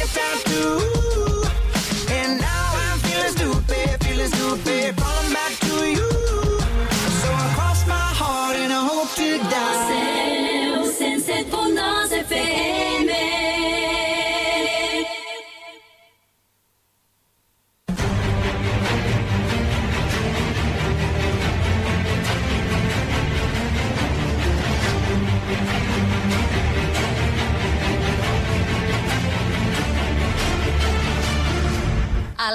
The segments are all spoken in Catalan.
like a tattoo.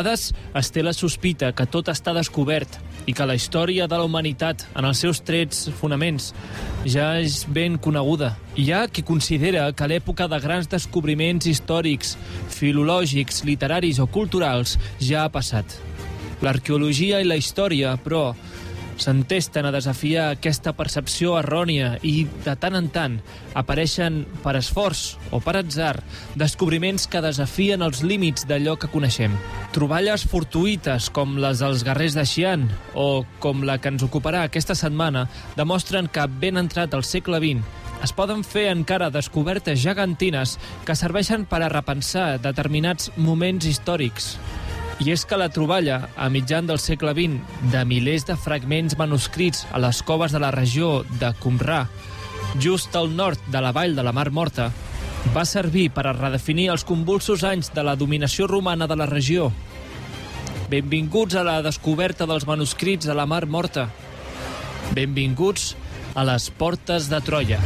Vegades es té la sospita que tot està descobert i que la història de la humanitat, en els seus trets fonaments, ja és ben coneguda. Hi ha qui considera que l'època de grans descobriments històrics, filològics, literaris o culturals ja ha passat. L'arqueologia i la història, però, s'entesten a desafiar aquesta percepció errònia i, de tant en tant, apareixen per esforç o per atzar descobriments que desafien els límits d'allò que coneixem. Troballes fortuïtes com les dels guerrers de Xi'an o com la que ens ocuparà aquesta setmana demostren que, ben entrat al segle XX, es poden fer encara descobertes gegantines que serveixen per a repensar determinats moments històrics. I és que la troballa, a mitjan del segle XX, de milers de fragments manuscrits a les coves de la regió de Qumrà, just al nord de la vall de la Mar Morta, va servir per a redefinir els convulsos anys de la dominació romana de la regió. Benvinguts a la descoberta dels manuscrits de la Mar Morta. Benvinguts a les portes de Troia.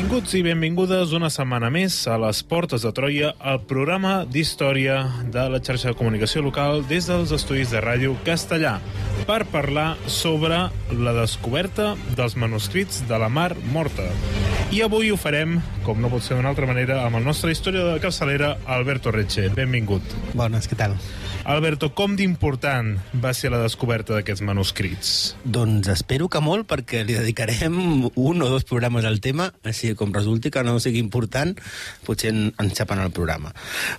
Benvinguts i benvingudes una setmana més a les Portes de Troia, el programa d'història de la xarxa de comunicació local des dels estudis de ràdio castellà per parlar sobre la descoberta dels manuscrits de la Mar Morta. I avui ho farem, com no pot ser d'una altra manera, amb el nostre història de capçalera, Alberto Reche. Benvingut. Bones, què tal? Alberto, com d'important va ser la descoberta d'aquests manuscrits? Doncs espero que molt, perquè li dedicarem un o dos programes al tema, així com resulti que no sigui important, potser en, ens xapen el programa.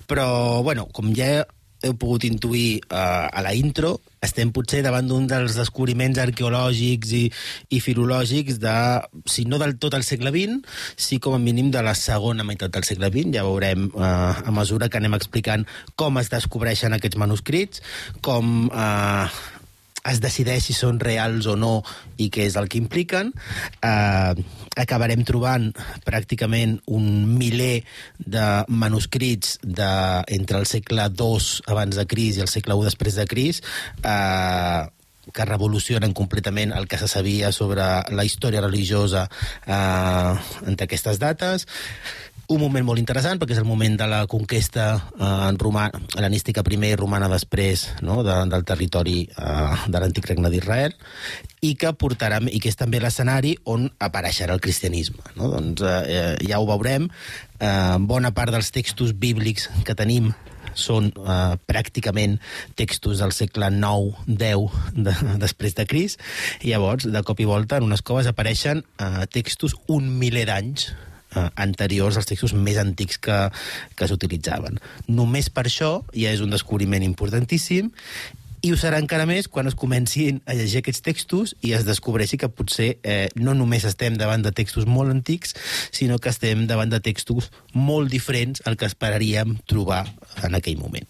Però, bueno, com ja heu pogut intuir uh, a la intro, estem potser davant d'un dels descobriments arqueològics i, i filològics de, si no del tot al segle XX, sí com a mínim de la segona meitat del segle XX. Ja veurem uh, a mesura que anem explicant com es descobreixen aquests manuscrits, com uh, es decideix si són reals o no i què és el que impliquen. Eh, acabarem trobant pràcticament un miler de manuscrits de, entre el segle II abans de Cris i el segle I després de Cris, eh, que revolucionen completament el que se sabia sobre la història religiosa eh, entre aquestes dates un moment molt interessant perquè és el moment de la conquesta eh, en romà, hel·lenística primer i romana després no, de, del territori eh, de l'antic regne d'Israel i que portarà i que és també l'escenari on apareixerà el cristianisme. No? Doncs eh, ja ho veurem. Eh, bona part dels textos bíblics que tenim són eh, pràcticament textos del segle IX, X de, després de Cris, i llavors, de cop i volta, en unes coves apareixen eh, textos un miler d'anys eh, anteriors als textos més antics que, que s'utilitzaven. Només per això ja és un descobriment importantíssim i ho serà encara més quan es comencin a llegir aquests textos i es descobreixi que potser eh, no només estem davant de textos molt antics, sinó que estem davant de textos molt diferents al que esperaríem trobar en aquell moment.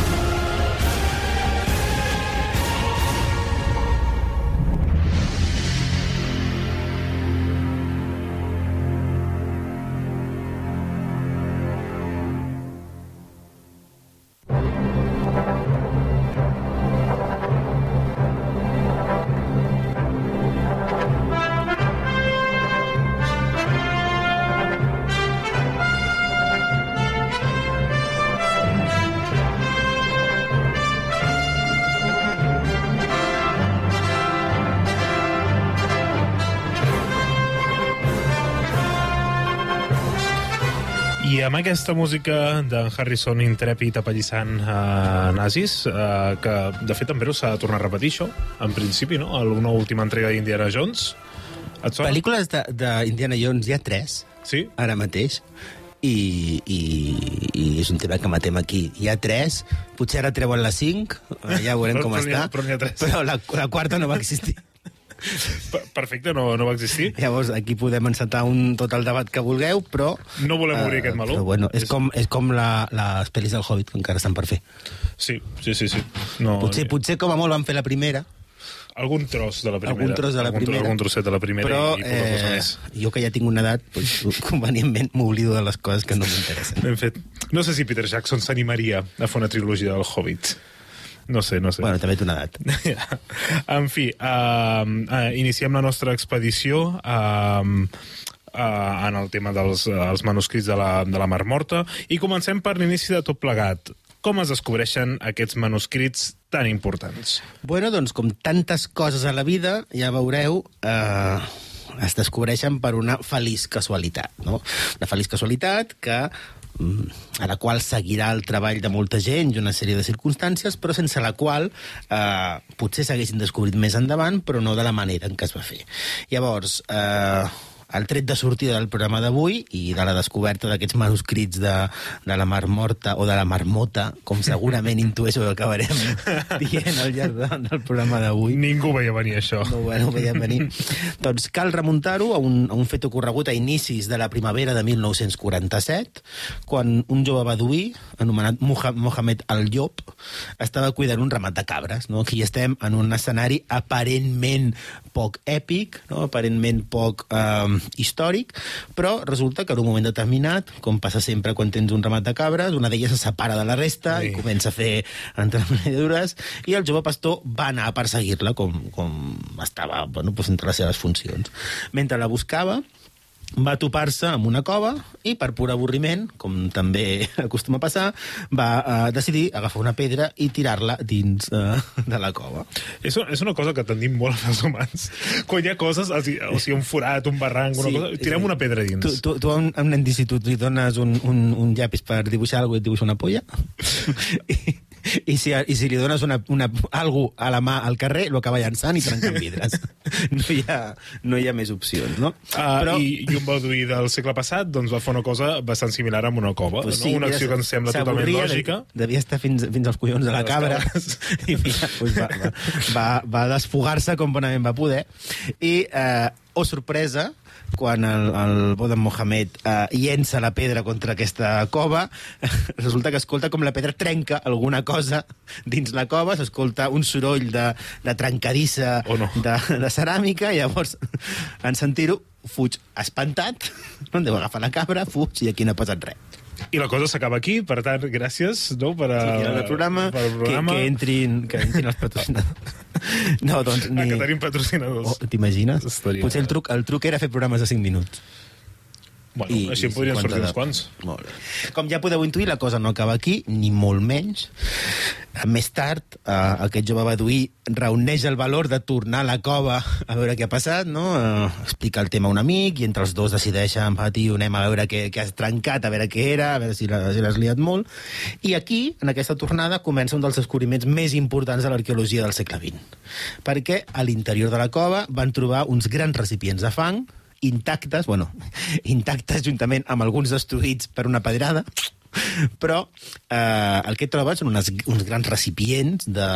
amb aquesta música d'en Harrison intrèpid apallissant uh, nazis, uh, que de fet en breu s'ha de tornar a repetir això, en principi, no? A una última entrega d'Indiana Jones. Et sona? Pel·lícules d'Indiana Jones hi ha tres, Sí? ara mateix, i, i, i és un tema que matem aquí. Hi ha tres, potser ara treuen la cinc, eh, ja veurem Però- com però n'hi ha- està, però ha però la, la quarta no va existir. Per- Perfecte, no, no va existir. Llavors, aquí podem encetar un, tot el debat que vulgueu, però... No volem obrir eh, aquest meló. Però bueno, és, És- com, és com la, les pel·lis del Hobbit, que encara estan per fer. Sí, sí, sí. sí. No, Potser, potser com a molt van fer la primera, Algun tros de la primera. algun tros de la algun, primera. Algun trosset de la primera però i, i eh, més. jo que ja tinc una edat, doncs, convenientment m'oblido de les coses que no m'interessen. Ben fet. No sé si Peter Jackson s'animaria a fer una trilogia del Hobbit. No sé, no sé. Bueno, també té una edat. en fi, uh, uh, iniciem la nostra expedició uh, uh, en el tema dels uh, els manuscrits de la, de la Mar Morta i comencem per l'inici de tot plegat. Com es descobreixen aquests manuscrits tan importants? Bueno, doncs, com tantes coses a la vida, ja veureu, eh, es descobreixen per una feliç casualitat, no? Una feliç casualitat que a la qual seguirà el treball de molta gent i una sèrie de circumstàncies, però sense la qual eh, potser s'haguessin descobrit més endavant, però no de la manera en què es va fer. Llavors, eh, el tret de sortida del programa d'avui i de la descoberta d'aquests manuscrits de, de la Mar Morta o de la Marmota, com segurament intueixo que acabarem dient al llarg de, del programa d'avui. Ningú veia venir això. No, bueno, ho veiem venir. doncs cal remuntar-ho a, un, a un fet ocorregut a inicis de la primavera de 1947, quan un jove baduí, anomenat Moha- Mohamed Al-Llop, estava cuidant un ramat de cabres. No? Aquí estem en un escenari aparentment poc èpic, no? aparentment poc eh, històric, però resulta que en un moment determinat, com passa sempre quan tens un ramat de cabres, una d'elles se separa de la resta Sí. i comença a fer entremenedures, i el jove pastor va anar a perseguir-la com, com estava bueno, doncs entre les seves funcions. Mentre la buscava, va topar-se amb una cova i, per pur avorriment, com també acostuma a passar, va eh, decidir agafar una pedra i tirar-la dins eh, de la cova. És, és una cosa que tendim molt els humans. Quan hi ha coses, o sigui, un forat, un barranc, una cosa, tirem una pedra dins. Tu, tu, tu a un, a un nen d'institut li dones un, un, un llapis per dibuixar alguna cosa i et dibuixa una polla? I, i, si, I si li dones una, una, algú a la mà al carrer, lo acaba llançant i trencant vidres. No hi ha, no hi ha més opcions, no? Uh, i, I un baduí del segle passat doncs, va fer una cosa bastant similar amb una cova. Pues no? Una acció que ens sembla totalment lògica. de- Devia estar fins, fins als collons de la cabra. I mira, pues va, va, va, va desfogar-se com bonament va poder. I, eh, oh sorpresa, quan el, el Bodan Mohamed eh, llença la pedra contra aquesta cova, resulta que escolta com la pedra trenca alguna cosa dins la cova, s'escolta un soroll de, de trencadissa Oh, no. de, de ceràmica, i llavors, en sentir-ho, fuig espantat, no deu agafar la cabra, fuig, i aquí no ha passat res. I la cosa s'acaba aquí, per tant, gràcies no, per, a, Sí, que el programa, per al que, programa. que, entrin, que entrin els patrocinadors. No, doncs Ah, ni... que tenim patrocinadors. Oh, T'imagines? Potser el truc, el truc era fer programes de 5 minuts. Bueno, I, així en podrien 50 sortir uns de- quants. Molt bé. Com ja podeu intuir, la cosa no acaba aquí, ni molt menys. Més tard, eh, aquest jove baduí reuneix el valor de tornar a la cova a veure què ha passat, no? Eh, explica el tema a un amic i entre els dos decideixen, va, tio, anem a veure què, què has trencat, a veure què era, a veure si l'has liat molt. I aquí, en aquesta tornada, comença un dels descobriments més importants de l'arqueologia del segle XX. Perquè a l'interior de la cova van trobar uns grans recipients de fang intactes, bueno, intactes juntament amb alguns destruïts per una pedrada, Però eh, el que troben són unes, uns grans recipients de,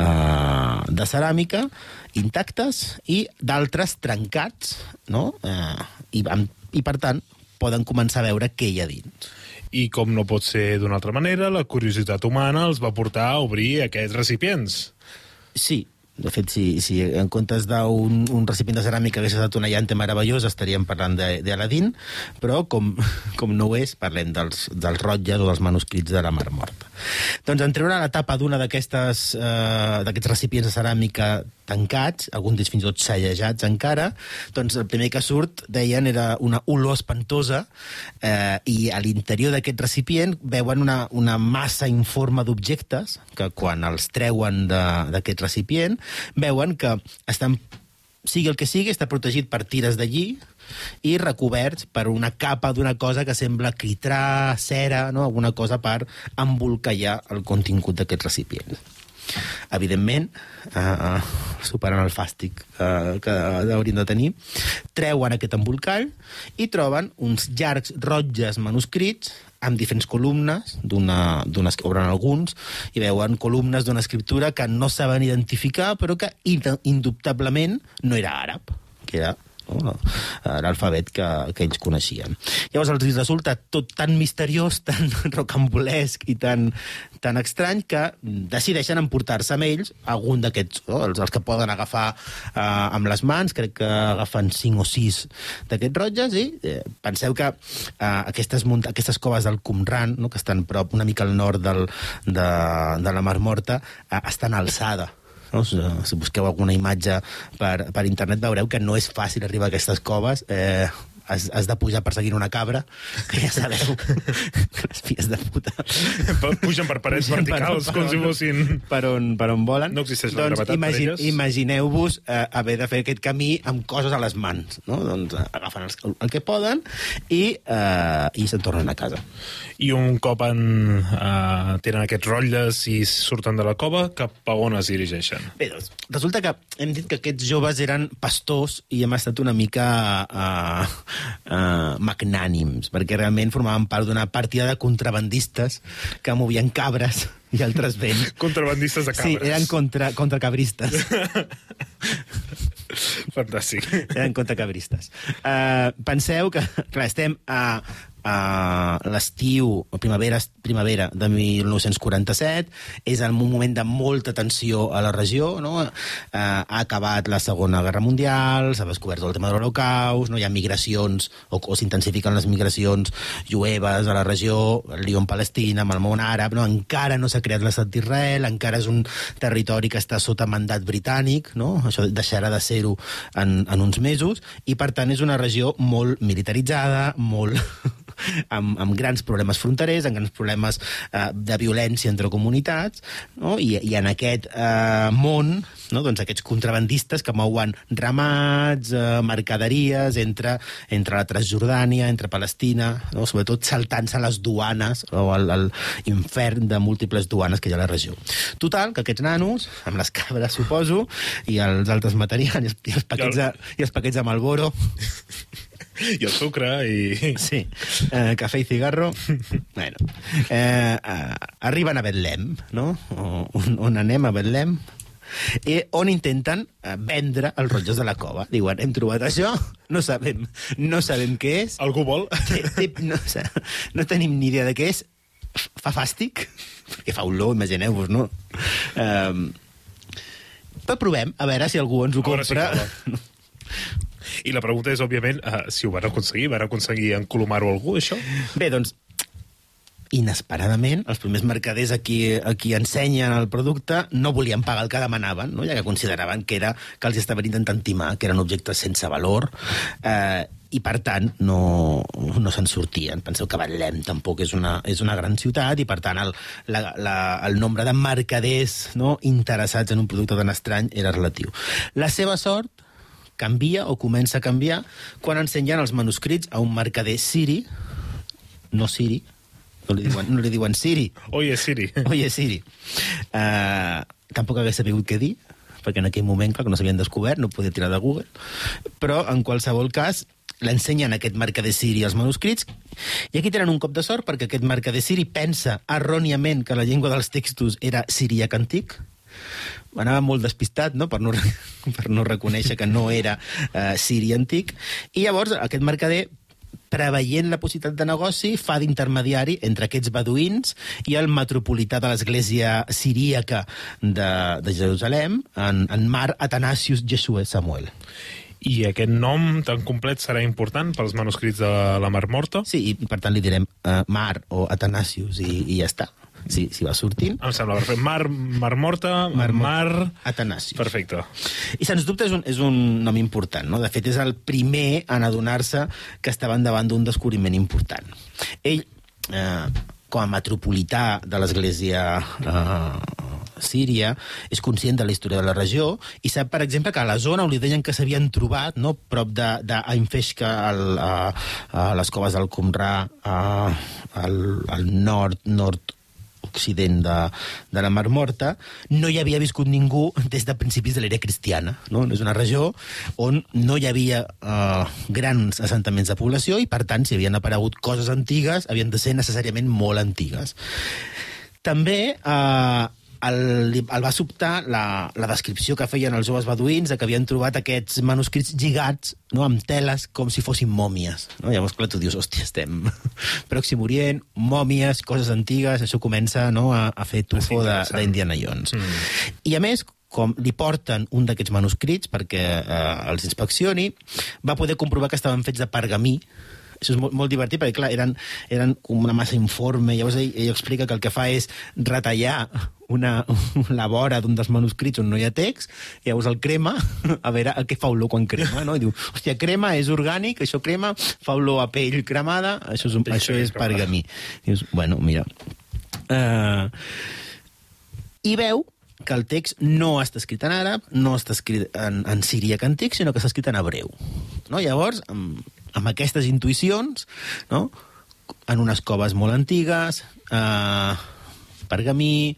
eh, de ceràmica intactes i d'altres trencats, no? Eh, i, amb, I, per tant, poden començar a veure què hi ha dins. I com no pot ser d'una altra manera, la curiositat humana els va portar a obrir aquests recipients. Sí, de fet, si, si en comptes d'un un recipient de ceràmica hagués estat una llanta meravellosa, estaríem parlant d'Aladín, però com, com no ho és, parlem dels, dels rotlles o dels manuscrits de la Mar Morta. Doncs en treure la tapa d'una eh, d'aquests recipients de ceràmica tancats, alguns d'ells fins i tot cellejats encara, doncs el primer que surt, deien, era una olor espantosa eh, i a l'interior d'aquest recipient veuen una, una massa informe d'objectes que quan els treuen d'aquest recipient veuen que estan sigui el que sigui, està protegit per tires de i recoberts per una capa d'una cosa que sembla quitrà, cera, no? alguna cosa per embolcallar el contingut d'aquest recipient. Evidentment, eh, superant el fàstic eh, que haurien de tenir, treuen aquest embolcall i troben uns llargs rotlles manuscrits amb diferents columnes, d'una obren alguns, i veuen columnes d'una escriptura que no saben identificar, però que in- indubtablement no era àrab, que era no? l'alfabet que, que ells coneixien. Llavors els resulta tot tan misteriós, tan rocambolesc i tan, tan estrany que decideixen emportar-se amb ells algun d'aquests, no? els, els que poden agafar eh, amb les mans, crec que agafen cinc o sis d'aquests rotlles i eh, penseu que eh, aquestes, munt aquestes coves del Qumran, no? que estan prop, una mica al nord del, de, de la Mar Morta, eh, estan alçada no? Si busqueu alguna imatge per, per internet veureu que no és fàcil arribar a aquestes coves. Eh, has, has de pujar perseguint una cabra, que ja sabeu que les filles de puta... Pugen per parets Pugen per- verticals, per com si fossin... Per on, per on volen. No existeix la doncs, gravetat per elles. Imagineu-vos eh, haver de fer aquest camí amb coses a les mans. No? Doncs eh, agafen els, el que poden i, eh, i se'n tornen a casa. I un cop en, uh, tenen aquests rotlles i surten de la cova, cap a on es dirigeixen? Bé, doncs, resulta que hem dit que aquests joves eren pastors i hem estat una mica uh, uh, magnànims, perquè realment formaven part d'una partida de contrabandistes que movien cabres i altres béns. Contrabandistes de cabres. Sí, eren contra, contracabristes. Fantàstic. eren contracabristes. Uh, penseu que, clar, estem a, a l'estiu, primavera, primavera de 1947, és en un moment de molta tensió a la regió, no? Uh, ha acabat la Segona Guerra Mundial, s'ha descobert el tema de l'Holocaust, no hi ha migracions, o, o s'intensifiquen les migracions jueves a la regió, el lío en Palestina, amb el món àrab, no? encara no s'ha creat l'estat d'Israel, encara és un territori que està sota mandat britànic, no? això deixarà de ser-ho en, en uns mesos, i per tant és una regió molt militaritzada, molt amb, amb grans problemes fronterers, amb grans problemes eh, de violència entre comunitats, no? I, i en aquest eh, món, no? doncs aquests contrabandistes que mouen ramats, eh, mercaderies entre, entre la Transjordània, entre Palestina, no? sobretot saltant-se les duanes o el, el infern de múltiples duanes que hi ha a la regió. Total, que aquests nanos, amb les cabres, suposo, i els altres materials, i els paquets de, i els paquets de Malboro, I el sucre, i... Sí, eh, cafè i cigarro. bueno, eh, eh, arriben a Betlem, no? O, on, on anem a Betlem? I on intenten eh, vendre els rotllos de la cova. Diuen, hem trobat això, no sabem, no sabem què és, Algú vol? no, no tenim ni idea de què és, fa fàstic, perquè fa olor, imagineu-vos, no? Um, però provem, a veure si algú ens ho A veure si compra. cola. I la pregunta és, òbviament, uh, si ho van aconseguir. Van aconseguir encolomar-ho algú, això? Bé, doncs, inesperadament, els primers mercaders a qui, a qui ensenyen el producte no volien pagar el que demanaven, no? ja que consideraven que, era, que els estaven intentant timar, que eren objectes sense valor, eh, i per tant no, no se'n sortien. Penseu que Betlem tampoc és una, és una gran ciutat i per tant el, la, la, el nombre de mercaders no, interessats en un producte tan estrany era relatiu. La seva sort canvia o comença a canviar quan ensenyen els manuscrits a un mercader siri, no siri, no li diuen, no li diuen Siri, Oye, Siri. Oye, Siri. Uh, tampoc hagués sabut què dir, perquè en aquell moment, clar, que no s'havien descobert, no podia tirar de Google. Però, en qualsevol cas, l'ensenyen aquest mercader siri els manuscrits, i aquí tenen un cop de sort perquè aquest mercader siri pensa erròniament que la llengua dels textos era siríac antic, anava molt despistat no? per, no, per no reconèixer que no era eh, siri antic, i llavors aquest mercader preveient la possibilitat de negoci, fa d'intermediari entre aquests beduïns i el metropolità de l'església siríaca de, de Jerusalem, en, en Mar Atanasius Jesue Samuel. I aquest nom tan complet serà important pels manuscrits de la Mar Morta? Sí, i per tant li direm uh, Mar o Atanasius i, i ja està. Si, si va sortint. Em sembla perfecte. Mar, Mar Morta, Mar Mar... Atanasius. Perfecte. I sens dubte és un, és un nom important, no? De fet, és el primer en adonar-se que estaven davant d'un descobriment important. Ell, eh, com a metropolità de l'església eh, síria, és conscient de la història de la regió i sap, per exemple, que a la zona on li deien que s'havien trobat, no, prop d'Ainfeshka, a, a les coves del Qumrà, a, al, al nord, nord occident de, de la Mar Morta, no hi havia viscut ningú des de principis de l'era cristiana. No? És una regió on no hi havia eh, grans assentaments de població i, per tant, si havien aparegut coses antigues, havien de ser necessàriament molt antigues. També eh, el, el va sobtar la, la descripció que feien els joves beduïns de que havien trobat aquests manuscrits lligats no, amb teles com si fossin mòmies. No? Llavors, clar, tu dius, hòstia, estem Pròxim Orient, mòmies, coses antigues, això comença no, a, a fer tufo d'Indiana Jones. Mm. I a més, com li porten un d'aquests manuscrits perquè eh, els inspeccioni, va poder comprovar que estaven fets de pergamí, això és molt, molt divertit, perquè, clar, eren, eren com una massa informe. Llavors ell, ell explica que el que fa és retallar una, la vora d'un dels manuscrits on no hi ha text, i llavors el crema, a veure a què fa olor quan crema, no? I diu, hòstia, crema, és orgànic, això crema, fa olor a pell cremada, això és, un, això és pergamí. Dius, bueno, mira... Uh, I veu que el text no està escrit en àrab, no està escrit en, en siríac antic, sinó que està escrit en hebreu. No? Llavors, amb, amb aquestes intuïcions, no? en unes coves molt antigues, eh, pergamí,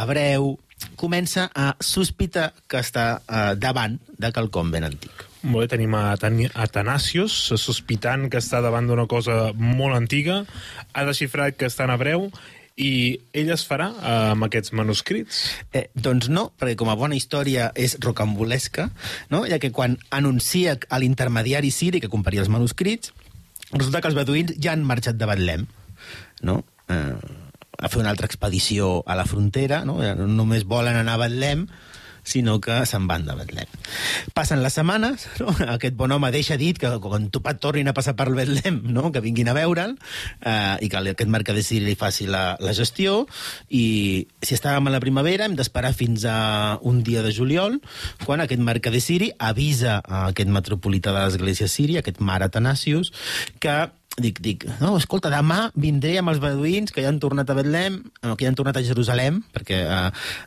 hebreu, comença a sospitar que està eh, davant de quelcom ben antic. Molt bé, tenim a Tan- Atanasius, sospitant que està davant d'una cosa molt antiga, ha desxifrat que està en hebreu, i ell es farà eh, amb aquests manuscrits. Eh, doncs no, perquè com a bona història és rocambolesca, no? ja que quan anuncia a l'intermediari siri que compraria els manuscrits, resulta que els beduïns ja han marxat de Betlem, no? Eh, a fer una altra expedició a la frontera, no? Només volen anar a Betlem, sinó que se'n van de Betlem. Passen les setmanes, no? aquest bon home deixa dit que quan tu tornin a passar per Betlem, no? que vinguin a veure'l, eh, i que aquest mercader siri li faci la, la gestió, i si estàvem a la primavera hem d'esperar fins a un dia de juliol, quan aquest mercader siri avisa a aquest metropolità de l'església síria, aquest Mar Atanasius, que dic, dic, no, escolta, demà vindré amb els beduïns que ja han tornat a Betlem, no, que ja han tornat a Jerusalem, perquè eh,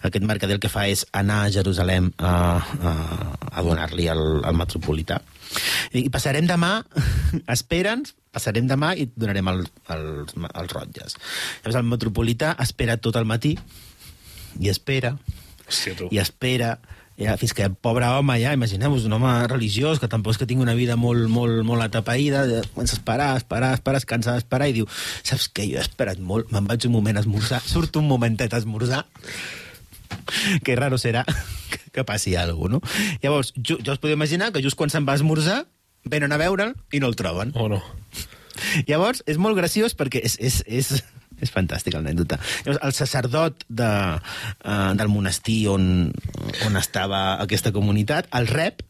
aquest mercader el que fa és anar a Jerusalem a, a, a donar-li al, al metropolità. I, I passarem demà, espera'ns, passarem demà i et donarem el, els, els rotlles. Llavors el metropolità espera tot el matí, i espera, Hòstia, tu. i espera, ja, fins que el pobre home, ja, imagineu-vos, un home religiós que tampoc és que tingui una vida molt, molt, molt atapeïda, comença a esperar, a esperar, a esperar, es cansa d'esperar i diu, saps què, jo he esperat molt, me'n vaig un moment a esmorzar, surto un momentet a esmorzar, que raro serà que, passi alguna cosa, no? Llavors, jo, jo us podeu imaginar que just quan se'n va a esmorzar, venen a veure'l i no el troben. O no? Llavors, és molt graciós perquè és, és, és, és fantàstica l'anècdota. Llavors, el sacerdot de, uh, del monestir on, on estava aquesta comunitat, el rep,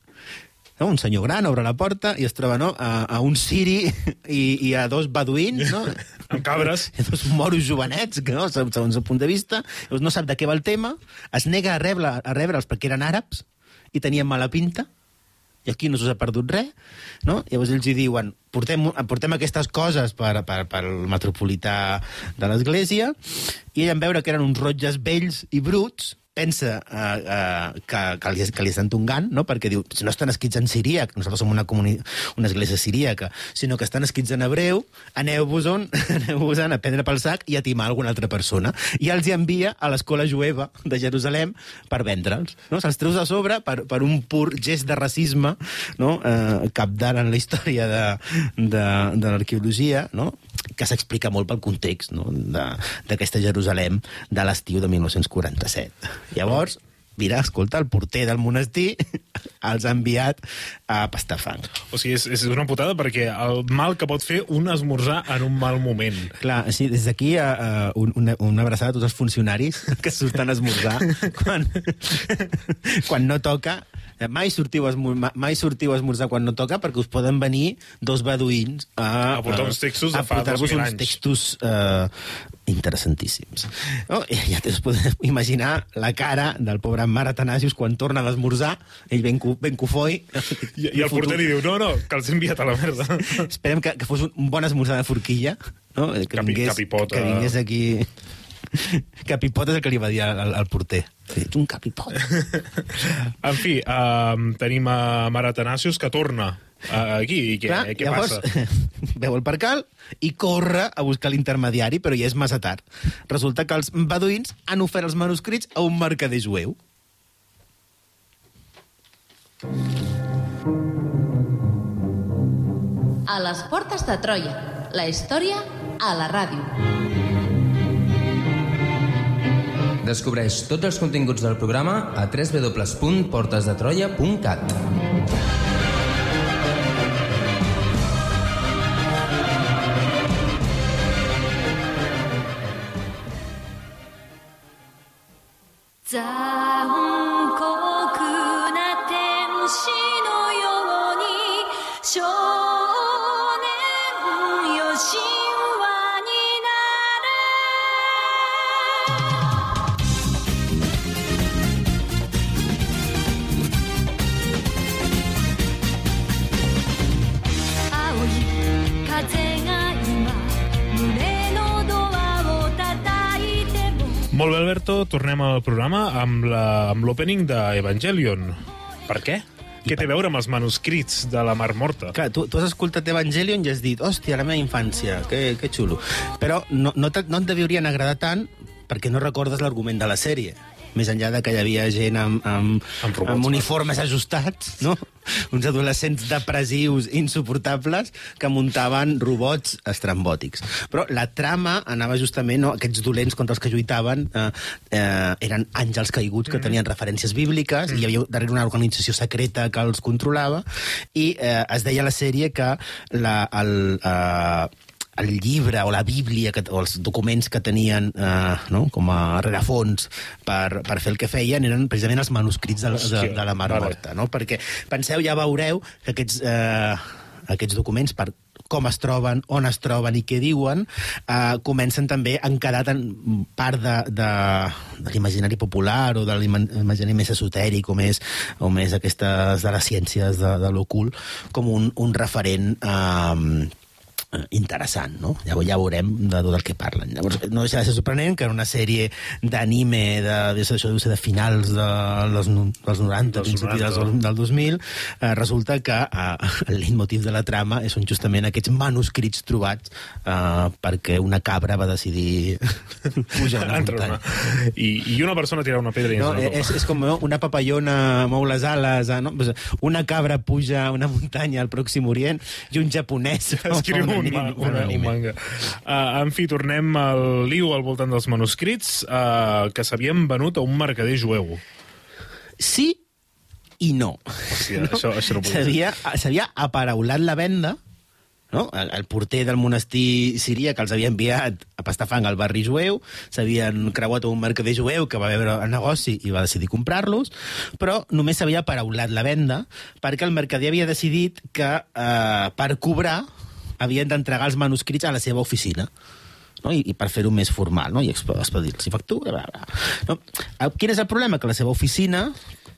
no? un senyor gran obre la porta i es troba no? a, a un siri i, i a dos beduïns, no? Amb cabres. I a dos moros jovenets, que no? segons el punt de vista, llavors no sap de què va el tema, es nega a rebre a rebre'ls perquè eren àrabs i tenien mala pinta, i aquí no s'us ha perdut res, no? Llavors ells hi diuen, portem, portem aquestes coses per, per, per el metropolità de l'església, i ell en veure que eren uns rotlles vells i bruts, pensa eh, eh, que, que, li, que li estan tongant, no? perquè diu, si no estan escrits en siríac, nosaltres som una, comuni una església siríaca, sinó que estan escrits en hebreu, aneu-vos-en aneu a prendre pel sac i a timar alguna altra persona. I els hi envia a l'escola jueva de Jerusalem per vendre'ls. No? Se'ls treus a sobre per, per un pur gest de racisme no? eh, capdalt en la història de, de, de l'arqueologia, no? Que s'explica molt pel context no? de- d'aquesta Jerusalem de l'estiu de 1947. Llavors, mira, escolta, el porter del monestir els ha enviat a pastar fang. O sigui, és, és una putada perquè el mal que pot fer un esmorzar en un mal moment. Clar, sí, des d'aquí uh, un, una, una abraçada a tots els funcionaris que surten a esmorzar quan, quan no toca. Eh, Mai sortiu, a esmo- ma- mai sortiu a esmorzar quan no toca perquè us poden venir dos beduïns a... A portar uns textos a portar-vos 2000 uns anys. textos eh, interessantíssims. No? I ja us podeu imaginar la cara del pobre Mar Atanasius quan torna d'esmorzar, ell ben, cu, ben cufoi. I, i el porter li diu, no, no, que els he enviat a la merda. Esperem que, que fos un, un bon esmorzar de forquilla, no? que, Capi- vingués, capipota. que vingués aquí... Capipot és el que li va dir al, al porter. Ets un capipot. En fi, uh, tenim a Mare Atanasius que torna uh, aquí. I què, Clar, què llavors, passa? veu el percal i corre a buscar l'intermediari, però ja és massa tard. Resulta que els beduïns han ofert els manuscrits a un mercader jueu. A les portes de Troia. La història a la ràdio. Descobreix tots els continguts del programa a www.portesdetroia.cat. 残 Molt bé, Alberto, tornem al programa amb l'opening d'Evangelion. Per què? Què té a veure amb els manuscrits de la Mar Morta? Clar, tu, tu has escoltat Evangelion i has dit, hòstia, la meva infància, que, que xulo. Però no, no, te, no et deurien agradar tant perquè no recordes l'argument de la sèrie. Més enllà de que hi havia gent amb, amb, Amb robots, amb uniformes ajustats, no? uns adolescents depressius insuportables que muntaven robots estrambòtics. Però la trama anava justament, no? aquests dolents contra els que lluitaven eh, eh, eren àngels caiguts que tenien referències bíbliques i hi havia darrere una organització secreta que els controlava i eh, es deia a la sèrie que la, el, eh, el llibre o la bíblia que, o els documents que tenien eh, no? com a rerefons per, per fer el que feien eren precisament els manuscrits de, de, de la Mar. Morta. No? Perquè penseu, ja veureu que aquests, eh, aquests documents per com es troben, on es troben i què diuen, eh, comencen també han quedat en part de, de, de l'imaginari popular o de l'imaginari més esotèric o més, o més aquestes de les ciències de, de l'ocult com un, un referent eh, eh, interessant, no? Llavors ja veurem de tot el que parlen. Llavors, no deixa de ser sorprenent que en una sèrie d'anime de, de, això deu ser de finals de no- dels 90, Dels principis dels, 90. del 2000, eh, resulta que eh, el leitmotiv de la trama són justament aquests manuscrits trobats eh, perquè una cabra va decidir pujar Entre una... muntanya. I, I una persona tira una pedra i No, la és, és com no? una papallona mou les ales, eh, no? Una cabra puja una muntanya al Pròxim Orient i un japonès? Escriu un, anime- ma, fa un una, un anime. manga. Uh, en fi, tornem al liu al voltant dels manuscrits uh, que s'havien venut a un mercader jueu. Sí i no. Hòstia, això, això no. S'havia aparaulat la venda, no? El, el porter del monestir siria que els havia enviat a pastar fang al barri jueu, s'havien creuat a un mercader jueu que va veure el negoci i va decidir comprar-los, però només s'havia aparaulat la venda perquè el mercader havia decidit que eh, per cobrar havien d'entregar els manuscrits a la seva oficina no? I, i per fer-ho més formal, no? i exp- expedir-los factura, bla, bla. No? Eh, Quin és el problema? Que la seva oficina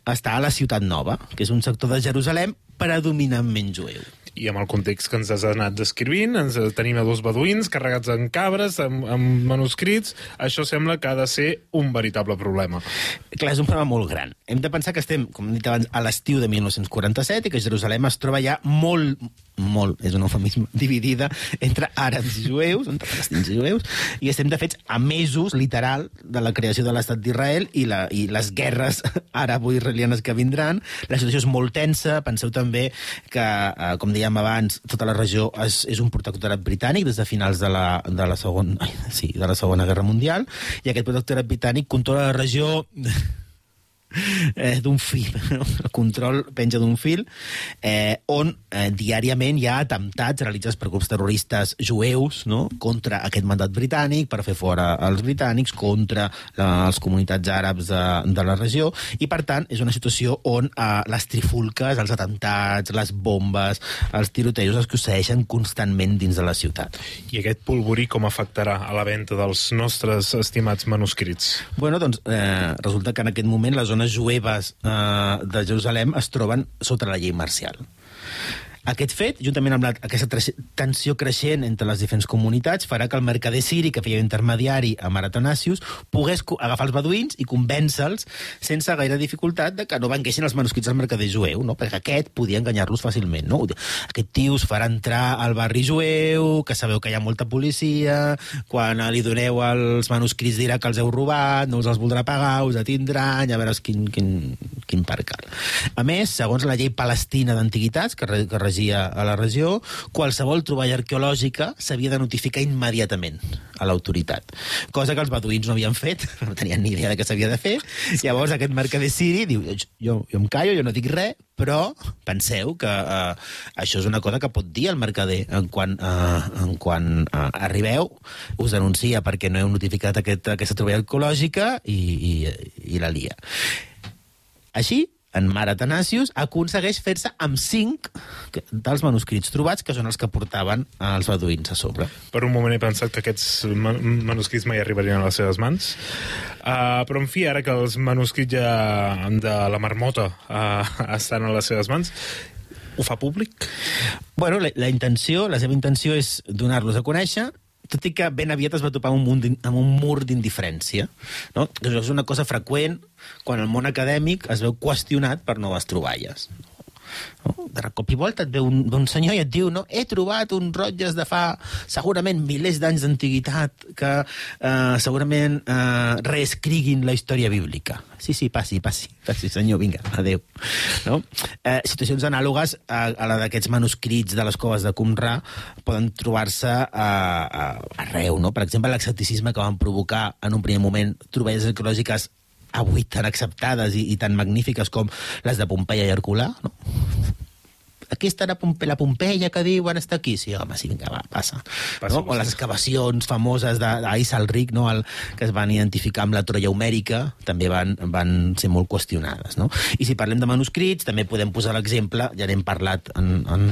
està a la Ciutat Nova, que és un sector de Jerusalem predominantment jueu. I amb el context que ens has anat descrivint, ens tenim a dos beduïns carregats en cabres, amb, amb manuscrits, això sembla que ha de ser un veritable problema. Clar, és un problema molt gran. Hem de pensar que estem, com hem dit abans, a l'estiu de 1947 i que Jerusalem es troba ja molt, molt, és un eufemisme, dividida entre àrabs i jueus, entre palestins i jueus, i estem, de fet, a mesos, literal, de la creació de l'estat d'Israel i, la, i les guerres àrabo-israelianes que vindran. La situació és molt tensa. Penseu també que, eh, com dèiem abans, tota la regió és, és un protectorat britànic des de finals de la, de la, segon, ai, sí, de la Segona Guerra Mundial, i aquest protectorat britànic controla la regió eh, d'un fil, el control penja d'un fil, eh, on eh, diàriament hi ha atemptats realitzats per grups terroristes jueus no? contra aquest mandat britànic, per fer fora els britànics, contra la, les comunitats àrabs de, de la regió, i per tant és una situació on eh, les trifulques, els atemptats, les bombes, els tirotejos es succeeixen constantment dins de la ciutat. I aquest polvorí com afectarà a la venda dels nostres estimats manuscrits? Bueno, doncs eh, resulta que en aquest moment les zones jueves eh, de Jerusalem es troben sota la llei marcial. Aquest fet, juntament amb la, aquesta tensió creixent entre les diferents comunitats, farà que el mercader siri, que feia intermediari a Maratanasius, pogués agafar els beduïns i convèncer-los sense gaire dificultat de que no venguessin els manuscrits al mercader jueu, no? perquè aquest podia enganyar-los fàcilment. No? Aquest tio us farà entrar al barri jueu, que sabeu que hi ha molta policia, quan li doneu els manuscrits dirà que els heu robat, no us els voldrà pagar, us detindran, ja veuràs quin, quin, quin parc cal. A més, segons la llei palestina d'antiguitats, que, que regia a la regió, qualsevol troballa arqueològica s'havia de notificar immediatament a l'autoritat. Cosa que els beduïns no havien fet, no tenien ni idea de què s'havia de fer. Llavors aquest mercader siri diu, jo, jo em callo, jo no dic res, però penseu que eh, això és una cosa que pot dir el mercader en quan, eh, en quan eh, arribeu, us denuncia perquè no heu notificat aquest, aquesta troballa arqueològica i, i, i la lia. Així, en Mare Atanasius aconsegueix fer-se amb cinc dels manuscrits trobats, que són els que portaven els beduïns a sobre. Per un moment he pensat que aquests ma- manuscrits mai arribarien a les seves mans. Uh, però, en fi, ara que els manuscrits ja de la marmota uh, estan a les seves mans, ho fa públic? Bueno, la, la intenció, la seva intenció és donar-los a conèixer, tot i que ben aviat es va topar amb un, amb un mur d'indiferència. No? Això és una cosa freqüent quan el món acadèmic es veu qüestionat per noves troballes. De cop i volta et ve un, un senyor i et diu no, he trobat uns rotlles de fa segurament milers d'anys d'antiguitat que eh, segurament eh, reescriguin la història bíblica. Sí, sí, passi, passi, passi, senyor, vinga, adeu. No? Eh, situacions anàlogues a, a la d'aquests manuscrits de les coves de Qumrà poden trobar-se a, a, arreu. No? Per exemple, l'escepticisme que van provocar en un primer moment troballes arqueològiques avui tan acceptades i, i tan magnífiques com les de Pompeia i Herculà, no? Aquí estarà Pompe, la Pompeia que diuen està aquí. Sí, home, sí, vinga, va, passa. Passa, no? O les excavacions famoses d'Ais al Ric, no? el, que es van identificar amb la Troia Homèrica, també van, van ser molt qüestionades. No? I si parlem de manuscrits, també podem posar l'exemple, ja n'hem parlat en, en,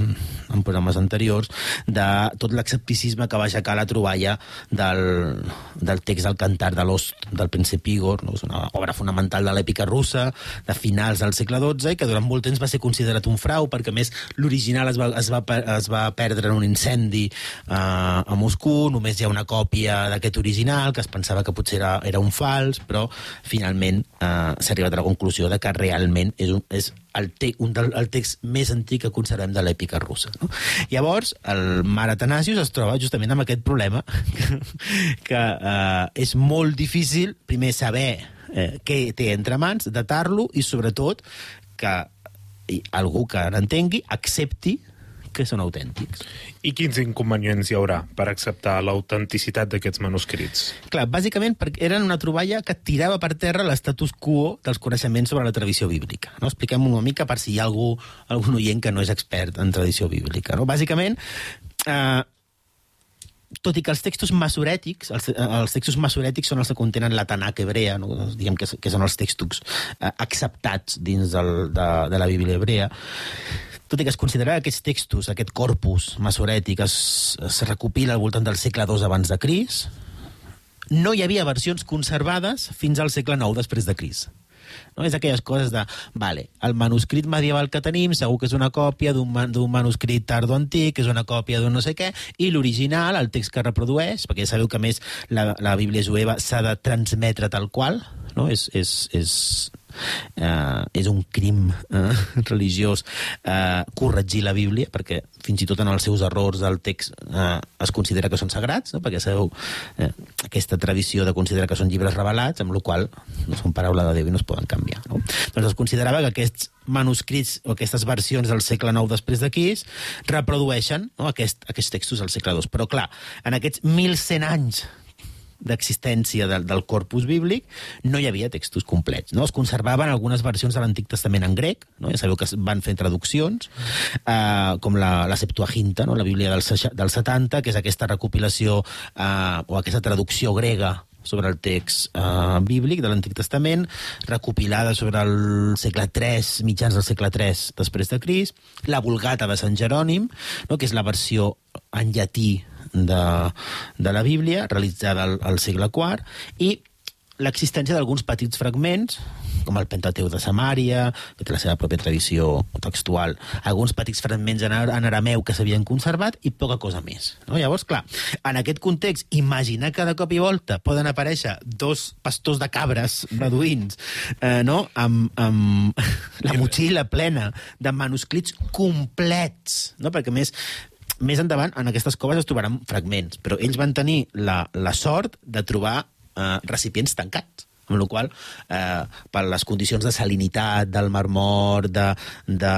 en programes anteriors, de tot l'escepticisme que va aixecar la troballa del, del text del cantar de l'Ost del príncep Igor, no? és una obra fonamental de l'èpica russa de finals del segle XII i que durant molt temps va ser considerat un frau perquè més l'original es, va, es, va, es va perdre en un incendi eh, a Moscou, només hi ha una còpia d'aquest original que es pensava que potser era, era un fals, però finalment eh, s'ha arribat a la conclusió de que realment és, un, és el, te, un del, el text més antic que conservem de l'èpica russa. No? Llavors, el Mare Atanasius es troba justament amb aquest problema que, que eh, és molt difícil primer saber eh, què té entre mans, datar-lo i sobretot que i algú que n'entengui accepti que són autèntics. I quins inconvenients hi haurà per acceptar l'autenticitat d'aquests manuscrits? Clar, bàsicament perquè eren una troballa que tirava per terra l'estatus quo dels coneixements sobre la tradició bíblica. No? Expliquem una mica per si hi ha algú, algun oient que no és expert en tradició bíblica. No? Bàsicament, eh, tot i que els textos masorètics, els, els textos masorètics són els que contenen la Tanakh hebrea, no? diguem que, que són els textos eh, acceptats dins del, de, de la Bíblia hebrea, tot i que es considera que aquests textos, aquest corpus masorètic es, es recopila al voltant del segle II abans de Cris, no hi havia versions conservades fins al segle IX després de Cris. No? És aquelles coses de, vale, el manuscrit medieval que tenim segur que és una còpia d'un man, manuscrit tardo antic, és una còpia d'un no sé què, i l'original, el text que reprodueix, perquè ja sabeu que més la, la Bíblia jueva s'ha de transmetre tal qual, no? és, és, és, eh, és un crim eh, religiós eh, corregir la Bíblia, perquè fins i tot en els seus errors el text eh, es considera que són sagrats, no? perquè sabeu eh, aquesta tradició de considerar que són llibres revelats, amb la qual no són paraula de Déu i no es poden canviar. No? Doncs es considerava que aquests manuscrits o aquestes versions del segle IX després d'aquí reprodueixen no? Aquest, aquests textos del segle II. Però, clar, en aquests 1.100 anys d'existència del, del corpus bíblic, no hi havia textos complets. No? Es conservaven algunes versions de l'Antic Testament en grec, no? ja sabeu que van fer traduccions, eh, com la, la Septuaginta, no? la Bíblia del, del 70, que és aquesta recopilació eh, o aquesta traducció grega sobre el text eh, bíblic de l'Antic Testament, recopilada sobre el segle III, mitjans del segle III després de Crist, la Vulgata de Sant Jerònim, no? que és la versió en llatí de, de la Bíblia, realitzada al, al segle IV, i l'existència d'alguns petits fragments, com el Pentateu de Samària, que té la seva pròpia tradició textual, alguns petits fragments en, en arameu que s'havien conservat i poca cosa més. No? Llavors, clar, en aquest context, imaginar que de cop i volta poden aparèixer dos pastors de cabres beduïns eh, no? amb, amb la motxilla plena de manuscrits complets, no? perquè més més endavant, en aquestes coves es trobaran fragments, però ells van tenir la, la sort de trobar eh, recipients tancats amb la qual eh, per les condicions de salinitat del marmor, de, de,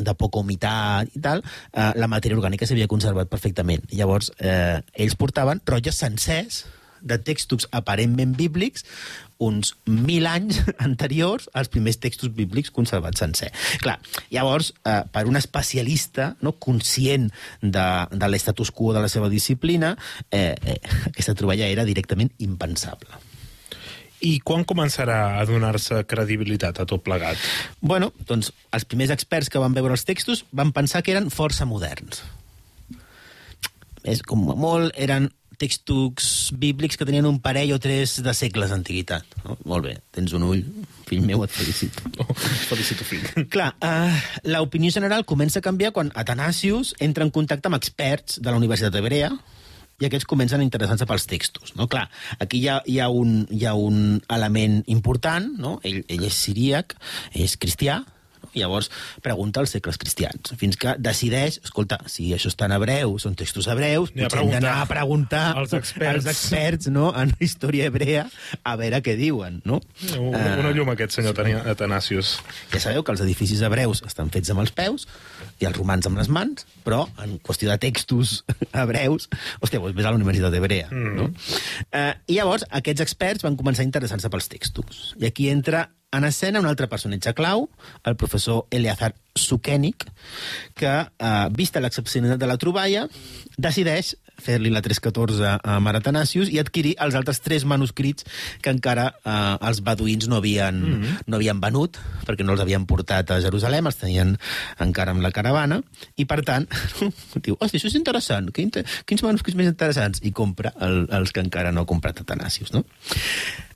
de poca humitat i tal, eh, la matèria orgànica s'havia conservat perfectament. Llavors, eh, ells portaven rotlles sencers de textos aparentment bíblics uns mil anys anteriors als primers textos bíblics conservats sencer. Clar, llavors, eh, per un especialista no, conscient de, de l'estatus quo de la seva disciplina, eh, eh, aquesta troballa era directament impensable. I quan començarà a donar-se credibilitat a tot plegat? Bueno, doncs els primers experts que van veure els textos van pensar que eren força moderns. És com a molt eren textos bíblics que tenien un parell o tres de segles d'antiguitat. No? Molt bé, tens un ull, fill meu, et felicito. Oh, felicito, fill. Clar, uh, l'opinió general comença a canviar quan Atanasius entra en contacte amb experts de la Universitat d'Hebrea i aquests comencen a interessar-se pels textos. No? Clar, aquí hi ha, hi, ha un, hi ha un element important, no? ell, ell és siríac, és cristià, no? I llavors pregunta als segles cristians, fins que decideix, escolta, si això està en hebreu, són textos hebreus, potser hem d'anar a preguntar als experts. als experts no? en història hebrea a veure què diuen. No? Una, una llum aquest senyor Tania- Atanasius. Ja sabeu que els edificis hebreus estan fets amb els peus i els romans amb les mans, però en qüestió de textos hebreus, hòstia, doncs vés a la Universitat Hebrea. Mm. No? Eh, I llavors aquests experts van començar a interessar-se pels textos. I aquí entra en escena un altre personatge clau, el professor Eleazar Sukenik, que, eh, vista l'excepcionalitat de la troballa, decideix fer-li la 314 a Maratanasius i adquirir els altres tres manuscrits que encara eh, els beduïns no havien, mm -hmm. no havien venut, perquè no els havien portat a Jerusalem, els tenien encara amb la caravana, i per tant, diu, hòstia, això és interessant, quin, quins manuscrits més interessants? I compra el, els que encara no ha comprat Atanasius, no?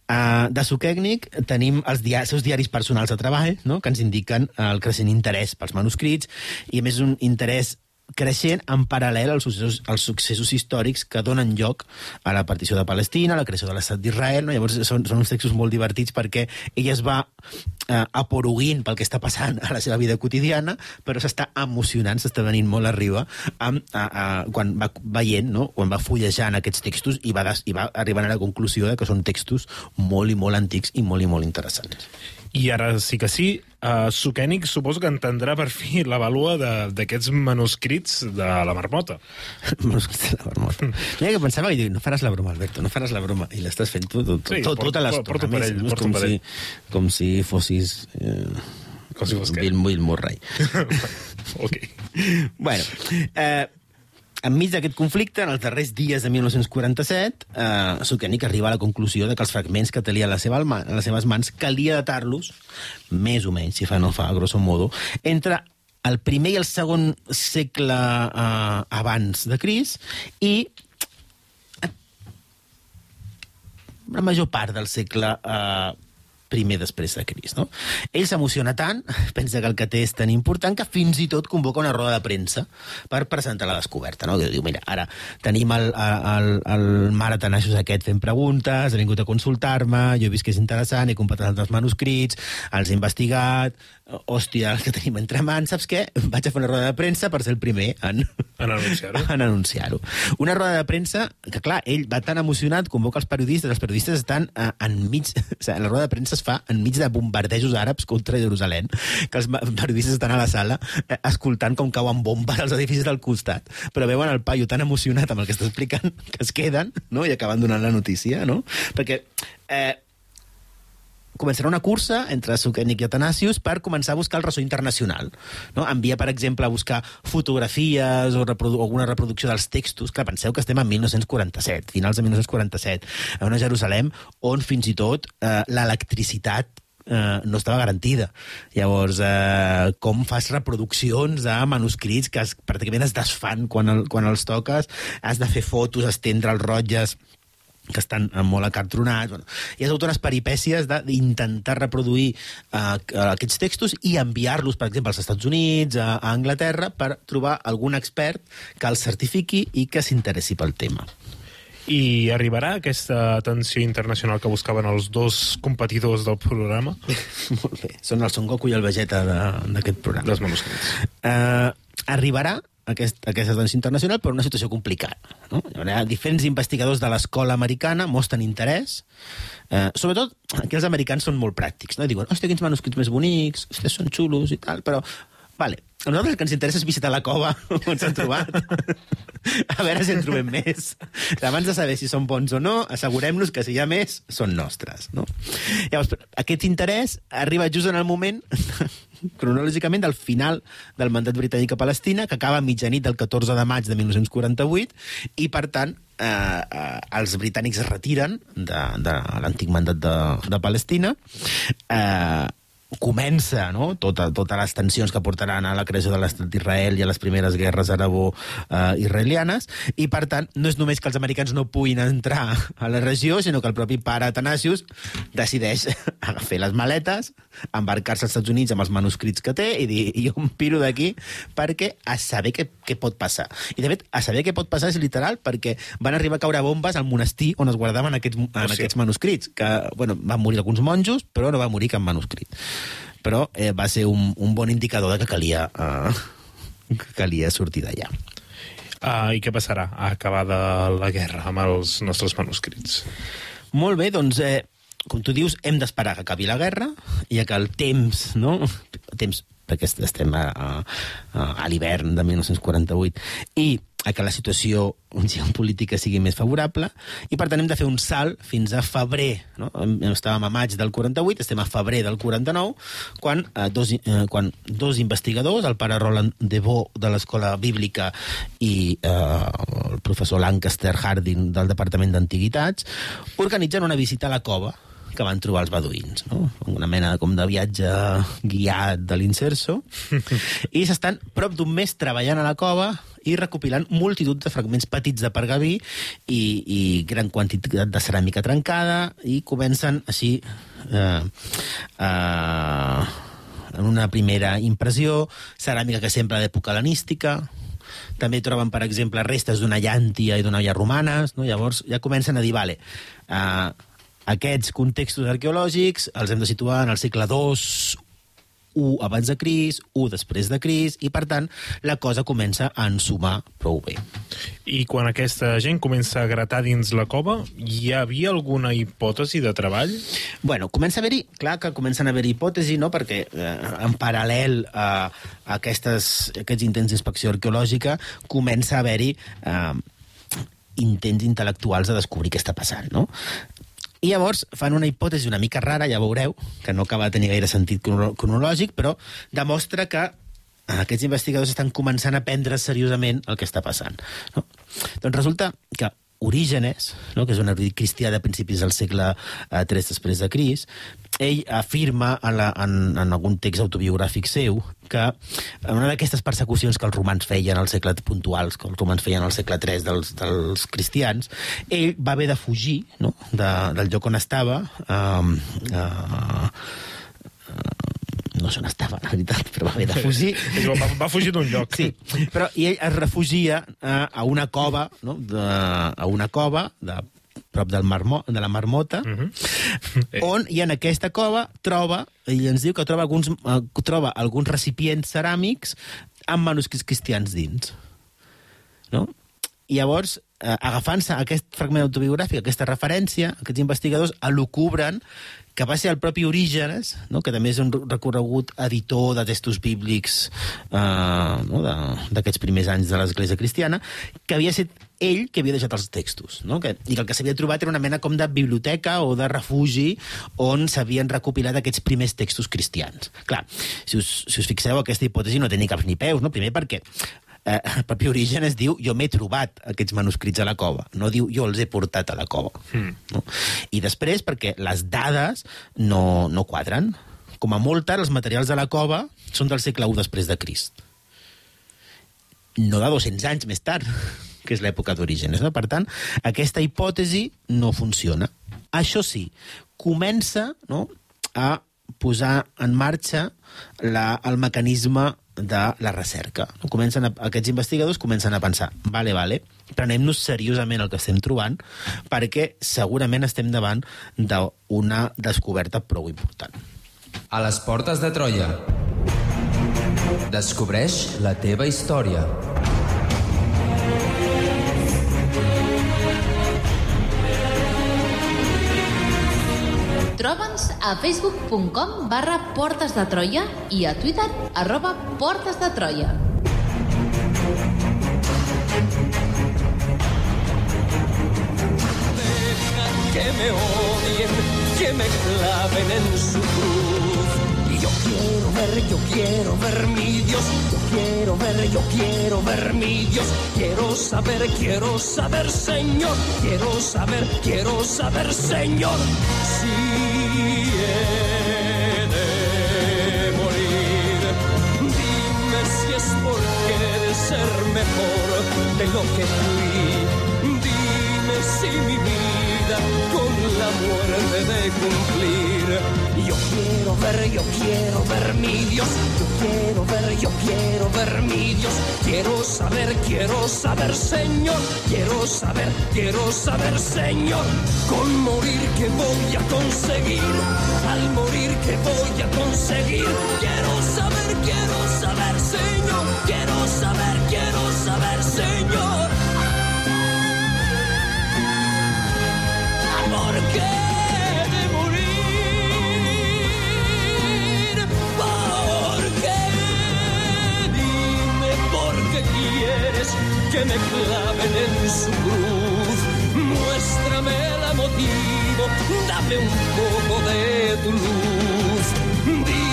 Uh, de Sukegnik tenim els dia seus diaris personals de treball, no? que ens indiquen el creixent interès pels manuscrits i, a més, un interès creixent en paral·lel als successos, als successos històrics que donen lloc a la partició de Palestina, a la creació de l'estat d'Israel. No? Llavors són, són uns textos molt divertits perquè ell es va eh, aporuguint pel que està passant a la seva vida quotidiana, però s'està emocionant, s'està venint molt arriba amb, a, a, quan va veient, no? quan va fullejant aquests textos i va, des, i va arribant a la conclusió de que són textos molt i molt antics i molt i molt interessants. I ara sí que sí, uh, Sukènic suposo que entendrà per fi la vàlua de- d'aquests manuscrits de la marmota. Manuscrits de la marmota. Mira que pensava que no faràs la broma, Alberto, no faràs la broma. I l'estàs fent tu tot, Sí, tot, tota l'estona. és porto com, si, com si fossis... Eh, Com si fos? Bill, Bill Murray. ok. bueno, eh, enmig d'aquest conflicte, en els darrers dies de 1947, eh, Sukenic arriba a la conclusió de que els fragments que tenia a, la seva, alma- a les seves mans calia datar-los, més o menys, si fa no fa, grosso modo, entre el primer i el segon segle eh, abans de Cris i la major part del segle eh, primer després de Cris. No? Ell s'emociona tant, pensa que el que té és tan important, que fins i tot convoca una roda de premsa per presentar la descoberta. No? Que diu, mira, ara tenim el, el, el mare Tanassos aquest fent preguntes, ha vingut a consultar-me, jo he vist que és interessant, he comparat altres manuscrits, els he investigat, hòstia, que tenim entre mans, saps què? Vaig a fer una roda de premsa per ser el primer en, En anunciar-ho. en anunciar-ho. Una roda de premsa que, clar, ell va tan emocionat, convoca els periodistes, els periodistes estan eh, enmig... O sigui, la roda de premsa es fa enmig de bombardejos àrabs contra Jerusalem, que els periodistes estan a la sala eh, escoltant com cauen bombes als edificis del costat, però veuen el paio tan emocionat amb el que està explicant que es queden no? i acaben donant la notícia, no? Perquè eh, començarà una cursa entre Sukenik i Atanasius per començar a buscar el ressò internacional. No? Envia, per exemple, a buscar fotografies o reprodu alguna reproducció dels textos. Clar, penseu que estem en 1947, finals de 1947, a una Jerusalem on fins i tot eh, l'electricitat eh, no estava garantida. Llavors, eh, com fas reproduccions de manuscrits que es, pràcticament es desfan quan, el, quan els toques, has de fer fotos, estendre els rotlles que estan eh, molt acartronats. Bueno, hi ha totes unes peripècies de- d'intentar reproduir eh, aquests textos i enviar-los, per exemple, als Estats Units, a, a Anglaterra, per trobar algun expert que els certifiqui i que s'interessi pel tema. I arribarà aquesta atenció internacional que buscaven els dos competidors del programa Molt bé. Són el Son Goku i el Vegeta d'aquest programa. dels manuscrits. eh, arribarà aquest, aquesta atenció internacional per una situació complicada. No? Diferents investigadors de l'escola americana mostren interès. Eh, sobretot, aquí els americans són molt pràctics. No? Diuen, hòstia, quins manuscrits més bonics, hòstia, són xulos i tal, però... Vale, a nosaltres el que ens interessa és visitar la cova on s'han trobat. a veure si en trobem més. Abans de saber si són bons o no, assegurem-nos que si hi ha més, són nostres. No? Llavors, aquest interès arriba just en el moment cronològicament del final del mandat britànic a Palestina, que acaba a mitjanit del 14 de maig de 1948, i, per tant, eh, eh, els britànics es retiren de, de l'antic mandat de, de Palestina, eh, comença no? tota, totes les tensions que portaran a la creació de l'estat d'Israel i a les primeres guerres arabo-israelianes, i per tant no és només que els americans no puguin entrar a la regió, sinó que el propi pare Atanasius decideix agafar les maletes, embarcar-se als Estats Units amb els manuscrits que té i dir, jo em piro d'aquí perquè a saber què, què pot passar. I de fet, a saber què pot passar és literal perquè van arribar a caure bombes al monestir on es guardaven aquests, en Hòstia. aquests manuscrits, que bueno, van morir alguns monjos, però no va morir cap manuscrit. Però eh, va ser un, un bon indicador de que calia, eh, que calia sortir d'allà. Uh, I què passarà a acabar de la guerra amb els nostres manuscrits? Molt bé, doncs, eh, com tu dius, hem d'esperar que acabi la guerra i a que el temps, no? temps perquè est- estem a, a, a l'hivern de 1948, i a que la situació geopolítica sigui més favorable, i per tant hem de fer un salt fins a febrer. No? Em- Estàvem a maig del 48, estem a febrer del 49, quan, eh, dos, eh, quan dos investigadors, el pare Roland Devaux de l'Escola Bíblica i eh, el professor Lancaster Harding del Departament d'Antiguitats, organitzen una visita a la cova que van trobar els beduïns, no? una mena com de viatge guiat de l'inserso, i s'estan prop d'un mes treballant a la cova i recopilant multitud de fragments petits de pergaví i, i gran quantitat de ceràmica trencada, i comencen així eh, eh, en una primera impressió, ceràmica que sembla d'època hel·lenística, també troben, per exemple, restes d'una llàntia i d'una olla romanes, no? llavors ja comencen a dir, vale, uh, aquests contextos arqueològics els hem de situar en el segle II, 1 abans de Cris, 1 després de Cris, i per tant la cosa comença a ensumar prou bé. I quan aquesta gent comença a gratar dins la cova, hi havia alguna hipòtesi de treball? Bueno, comença a haver-hi, clar que comencen a haver-hi hipòtesi, no?, perquè eh, en paral·lel a, a aquestes, aquests intents d'inspecció arqueològica comença a haver-hi eh, intents intel·lectuals de descobrir què està passant, no? I llavors fan una hipòtesi una mica rara, ja veureu, que no acaba de tenir gaire sentit crono- cronològic, però demostra que aquests investigadors estan començant a prendre seriosament el que està passant. No? Doncs resulta que Orígenes, no? que és un erudit cristià de principis del segle eh, III després de Cris, ell afirma en, la, en, en algun text autobiogràfic seu que en una d'aquestes persecucions que els romans feien al segle puntuals, que els romans feien al segle III dels, dels cristians, ell va haver de fugir no? de, del lloc on estava um, uh, no sé on estava, la veritat, però va haver de fugir. Diu, Va, va fugir d'un lloc. Sí, però i ell es refugia eh, a una cova, no? de, a una cova de prop del marmo, de la marmota, mm -hmm. on, i en aquesta cova troba, ell ens diu que troba alguns, eh, troba alguns recipients ceràmics amb manuscrits cristians dins. No? I llavors, eh, agafant-se aquest fragment autobiogràfic, aquesta referència, aquests investigadors elucubren que va ser el propi Orígenes, no? que també és un recorregut editor de textos bíblics eh, no? d'aquests primers anys de l'Església cristiana, que havia estat ell que havia deixat els textos, no? que, i que el que s'havia trobat era una mena com de biblioteca o de refugi on s'havien recopilat aquests primers textos cristians. Clar, si us, si us fixeu, aquesta hipòtesi no té ni caps ni peus, no? primer perquè eh, el propi origen es diu jo m'he trobat aquests manuscrits a la cova, no diu jo els he portat a la cova. Mm. No? I després perquè les dades no, no quadren. Com a molt tard, els materials de la cova són del segle I després de Crist. No de 200 anys més tard, que és l'època d'Orígenes. No? Per tant, aquesta hipòtesi no funciona. Això sí, comença no, a posar en marxa la, el mecanisme de la recerca. Comencen a, aquests investigadors comencen a pensar, vale, vale, prenem-nos seriosament el que estem trobant perquè segurament estem davant d'una descoberta prou important. A les portes de Troia. Descobreix la teva història. Troba'ns a facebook.com barra Portes de Troia i a Twitter arroba Portes de Troia. que me odien, que me claven en su cruz. Y yo quiero ver, yo quiero ver mi Dios, yo quiero ver, yo quiero ver mi Dios. Quiero saber, quiero saber, Señor, quiero saber, quiero saber, Señor, si mejor de lo que fui. Dime si mi vida con la muerte de cumplir. Yo quiero ver, yo quiero ver mi Dios. Yo quiero ver, yo quiero ver mi Dios. Quiero saber, quiero saber, Señor. Quiero saber, quiero saber, Señor. Con morir que voy a conseguir. Al morir que voy a conseguir. Quiero saber, quiero saber, Señor. Quiero saber, quiero saber, Señor. Que me claven en su cruz. Muéstrame el motivo, dame un poco de tu luz. Di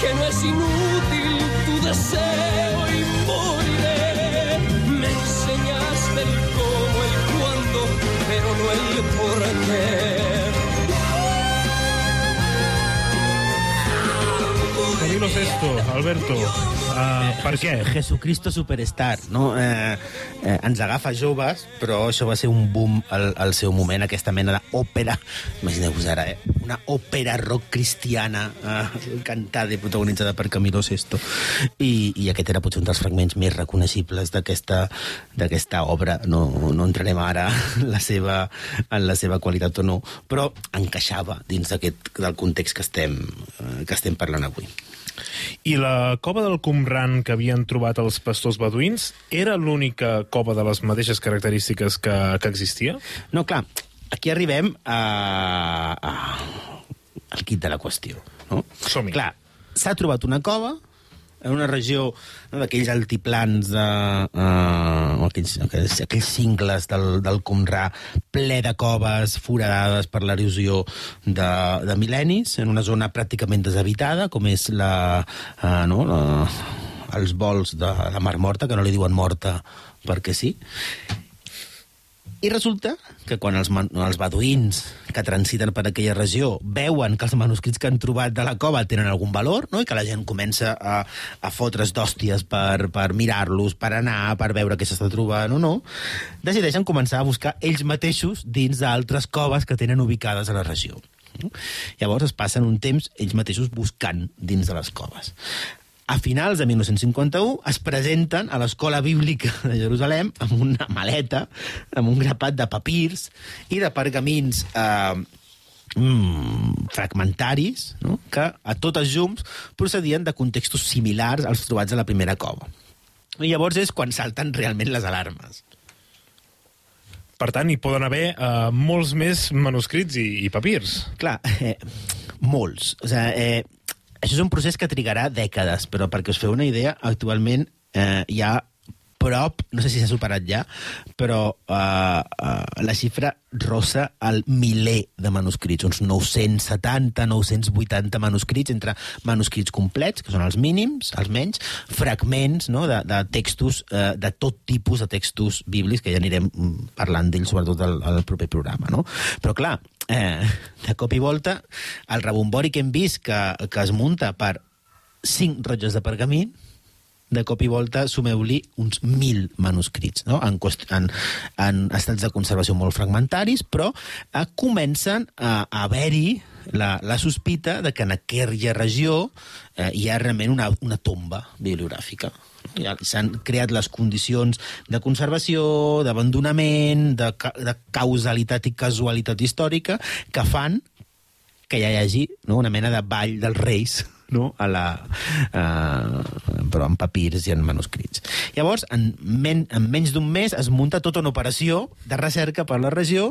que no es inútil tu deseo y moriré. Pero no el por qué. Camilo Sesto, Alberto, uh, per què? Jesucristo Superstar, no? Eh, eh, ens agafa joves, però això va ser un boom al, al seu moment, aquesta mena d'òpera, imagineu-vos ara, eh? una òpera rock cristiana eh, cantada i protagonitzada per Camilo Sesto, i, i aquest era potser un dels fragments més reconeixibles d'aquesta obra. No, no entrarem ara en la, seva, en la seva qualitat o no, però encaixava dins d'aquest del context que estem, eh, que estem parlant avui. I la cova del Qumran que havien trobat els pastors beduïns era l'única cova de les mateixes característiques que, que existia? No, clar, aquí arribem a, a, al quid de la qüestió. No? Som-hi. Clar, s'ha trobat una cova en una regió no, d'aquells altiplans, de, uh, aquells, aquells, aquells cingles del, del Qumrà, ple de coves foradades per l'erosió de, de mil·lennis, en una zona pràcticament deshabitada, com és la, uh, no, la, els vols de la Mar Morta, que no li diuen morta perquè sí. I resulta que quan els, els beduïns que transiten per aquella regió veuen que els manuscrits que han trobat de la cova tenen algun valor, no? i que la gent comença a, a fotre's d'hòsties per, per mirar-los, per anar, per veure què s'està trobant o no, decideixen començar a buscar ells mateixos dins d'altres coves que tenen ubicades a la regió. No? Llavors es passen un temps ells mateixos buscant dins de les coves. A finals de 1951 es presenten a l'Escola Bíblica de Jerusalem amb una maleta, amb un grapat de papirs i de pergamins eh, mm, fragmentaris no? que a totes llums procedien de contextos similars als trobats a la primera cova. I llavors és quan salten realment les alarmes. Per tant, hi poden haver eh, molts més manuscrits i, i papirs. Clar, eh, molts. O sigui, eh, això és un procés que trigarà dècades, però perquè us feu una idea, actualment eh, hi ha prop, no sé si s'ha superat ja, però eh, eh, la xifra rossa el miler de manuscrits, uns 970, 980 manuscrits, entre manuscrits complets, que són els mínims, els menys, fragments no, de, de textos, eh, de tot tipus de textos bíblics, que ja anirem mm, parlant d'ells sobretot al, al proper programa. No? Però clar, eh, de cop i volta, el rebombori que hem vist que, que es munta per cinc rotlles de pergamí, de cop i volta sumeu-li uns mil manuscrits, no? en, en, en estats de conservació molt fragmentaris, però eh, comencen a, a haver-hi la, la sospita de que en aquella regió eh, hi ha realment una, una tomba bibliogràfica. Ja S'han creat les condicions de conservació, d'abandonament, de, ca de causalitat i casualitat històrica que fan que ja hi hagi no, una mena de ball dels reis no? a la, uh, però en papirs i en manuscrits. Llavors, en, men, en menys d'un mes es munta tota una operació de recerca per la regió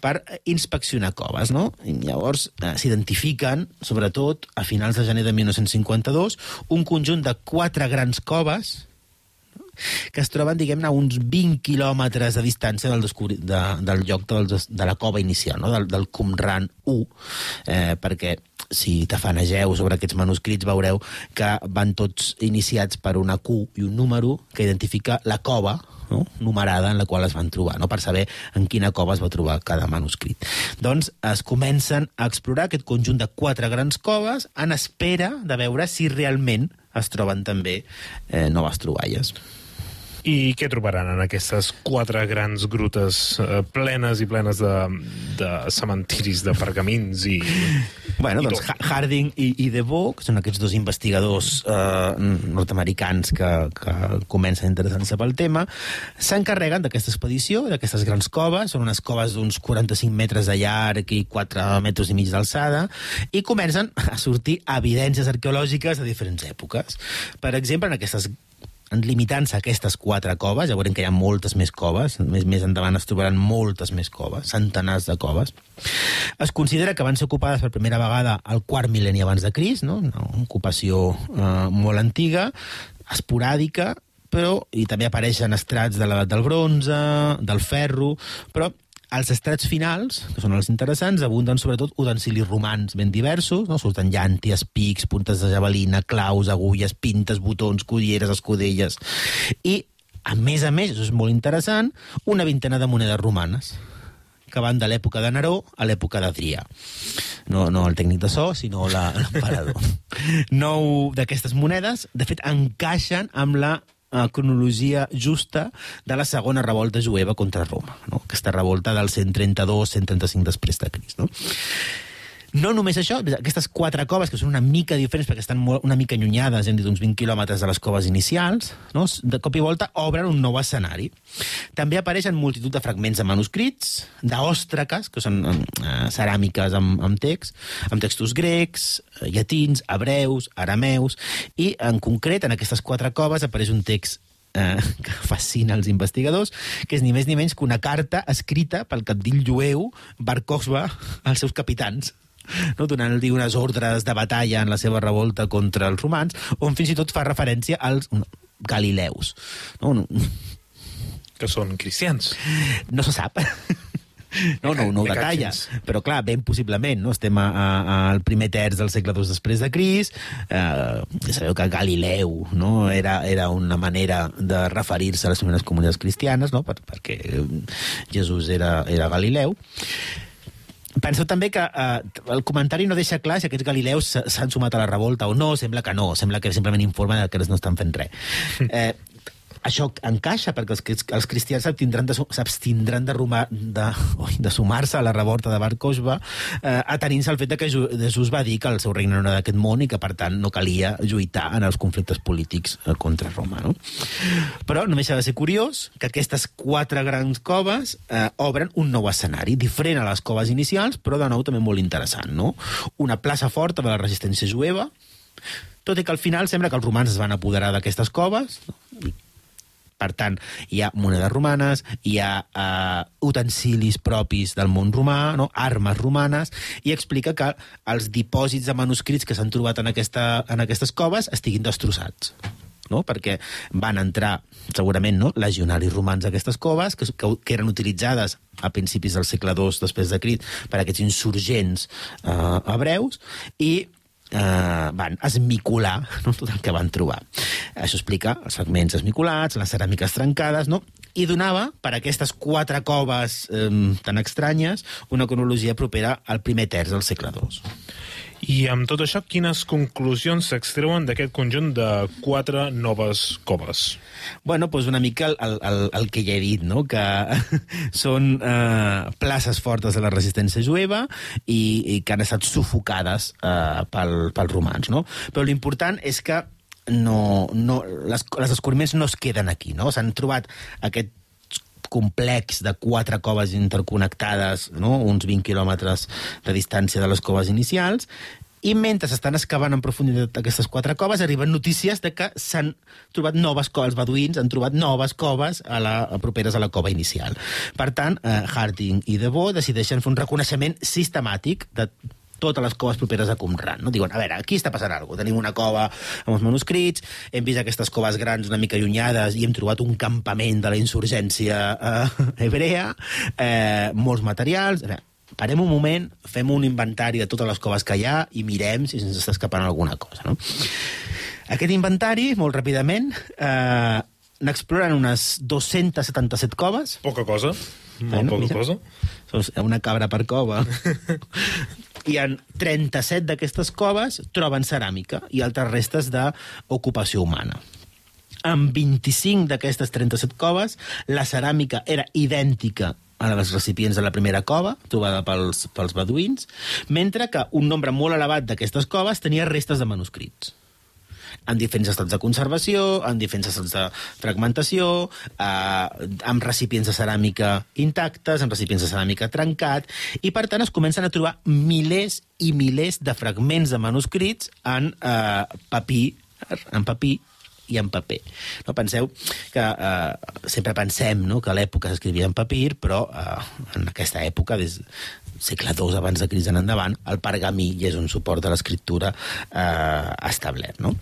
per inspeccionar coves. No? I llavors uh, s'identifiquen, sobretot a finals de gener de 1952, un conjunt de quatre grans coves que es troben, diguem-ne, a uns 20 quilòmetres de distància del, descobri... de, del lloc del, de la cova inicial, no? del, del Qumran 1, eh, perquè si tafanegeu sobre aquests manuscrits veureu que van tots iniciats per una Q i un número que identifica la cova no? numerada en la qual es van trobar, no? per saber en quina cova es va trobar cada manuscrit. Doncs es comencen a explorar aquest conjunt de quatre grans coves en espera de veure si realment es troben també eh, noves troballes. I què trobaran en aquestes quatre grans grutes eh, plenes i plenes de, de cementiris, de pergamins i... Bueno, I doncs tot. Ha- Harding i, i DeVoe, que són aquests dos investigadors eh, nord-americans que, que comencen a interessar-se pel tema, s'encarreguen d'aquesta expedició, d'aquestes grans coves, són unes coves d'uns 45 metres de llarg i 4 metres i mig d'alçada, i comencen a sortir evidències arqueològiques de diferents èpoques. Per exemple, en aquestes limitant-se a aquestes quatre coves, ja veurem que hi ha moltes més coves, més, més endavant es trobaran moltes més coves, centenars de coves. Es considera que van ser ocupades per primera vegada al quart mil·lenni abans de Crist, no? una ocupació eh, molt antiga, esporàdica, però i també apareixen estrats de l'edat del bronze, del ferro, però els estrats finals, que són els interessants, abunden sobretot utensilis romans ben diversos, no? surten llànties, pics, puntes de javelina, claus, agulles, pintes, botons, culleres, escudelles... I, a més a més, això és molt interessant, una vintena de monedes romanes que van de l'època de Neró a l'època d'Adrià. No, no el tècnic de so, sinó l'emperador. Nou d'aquestes monedes, de fet, encaixen amb la eh, cronologia justa de la segona revolta jueva contra Roma, no? aquesta revolta del 132-135 després de Crist. No? No només això, aquestes quatre coves, que són una mica diferents perquè estan molt, una mica allunyades, hem dit uns 20 quilòmetres de les coves inicials, no? de cop i volta obren un nou escenari. També apareixen multitud de fragments de manuscrits, d'òstraques, que són eh, ceràmiques amb, amb text, amb textos grecs, eh, llatins, hebreus, arameus, i en concret en aquestes quatre coves apareix un text eh, que fascina els investigadors, que és ni més ni menys que una carta escrita pel capdill jueu Bar Kokhba als seus capitans no? donant-li unes ordres de batalla en la seva revolta contra els romans, on fins i tot fa referència als galileus. No, no, que són cristians. no se sap. No, no, no ho detalla, però clar, ben possiblement, no? estem a, a, al primer terç del segle II després de Cris, eh, sabeu que Galileu no? era, era una manera de referir-se a les primeres comunitats cristianes, no? per, perquè Jesús era, era Galileu, Penseu també que eh, el comentari no deixa clar si aquests galileus s'han sumat a la revolta o no, sembla que no, sembla que simplement informa de que no estan fent res. Eh, això encaixa perquè els, els cristians s'abstindran de, de, de, de sumar-se a la revolta de Bar Kokhba eh, atenint-se al fet de que Jesús va dir que el seu regne no era d'aquest món i que per tant no calia lluitar en els conflictes polítics eh, contra Roma no? però no deixa de ser curiós que aquestes quatre grans coves eh, obren un nou escenari diferent a les coves inicials però de nou també molt interessant no? una plaça forta de la resistència jueva tot i que al final sembla que els romans es van apoderar d'aquestes coves no? Per tant, hi ha monedes romanes, hi ha eh, utensilis propis del món romà, no? armes romanes, i explica que els dipòsits de manuscrits que s'han trobat en, aquesta, en aquestes coves estiguin destrossats no? perquè van entrar segurament no? legionaris romans a aquestes coves que, que, que eren utilitzades a principis del segle II després de Crit per aquests insurgents eh, hebreus i eh, van esmicular no, tot el que van trobar. Això explica els fragments esmiculats, les ceràmiques trencades, no? i donava, per aquestes quatre coves eh, tan estranyes, una cronologia propera al primer terç del segle II. I amb tot això, quines conclusions s'extreuen d'aquest conjunt de quatre noves coves? Bueno, doncs una mica el, el, el, que ja he dit, no? que són eh, places fortes de la resistència jueva i, i que han estat sufocades eh, pel, pels romans. No? Però l'important és que no, no, les, les descobriments no es queden aquí. No? S'han trobat aquest complex de quatre coves interconnectades, no? uns 20 quilòmetres de distància de les coves inicials, i mentre s'estan excavant en profunditat aquestes quatre coves, arriben notícies de que s'han trobat noves coves, els beduïns han trobat noves coves a la, a properes a la cova inicial. Per tant, eh, Harding i Debo decideixen fer un reconeixement sistemàtic de totes les coves properes a Qumran. No? Diuen, a veure, aquí està passant alguna cosa. Tenim una cova amb els manuscrits, hem vist aquestes coves grans una mica allunyades i hem trobat un campament de la insurgència eh, hebrea, eh, molts materials... A veure, parem un moment, fem un inventari de totes les coves que hi ha i mirem si se'ns està escapant alguna cosa. No? Aquest inventari, molt ràpidament, eh, n'exploren unes 277 coves, Poca cosa. Molt Bueno, poca mira. cosa. Una cabra per cova. I en 37 d'aquestes coves troben ceràmica i altres restes d'ocupació humana. En 25 d'aquestes 37 coves, la ceràmica era idèntica a la dels recipients de la primera cova, trobada pels, pels beduïns, mentre que un nombre molt elevat d'aquestes coves tenia restes de manuscrits en diferents estats de conservació, en diferents estats de fragmentació, eh, amb recipients de ceràmica intactes, amb recipients de ceràmica trencat, i per tant es comencen a trobar milers i milers de fragments de manuscrits en eh, papir, en papir i en paper. No? Penseu que eh, sempre pensem no, que a l'època s'escrivia en papir, però eh, en aquesta època, des segle II abans de Cris en endavant, el pergamí ja és un suport de l'escriptura eh, establert. No?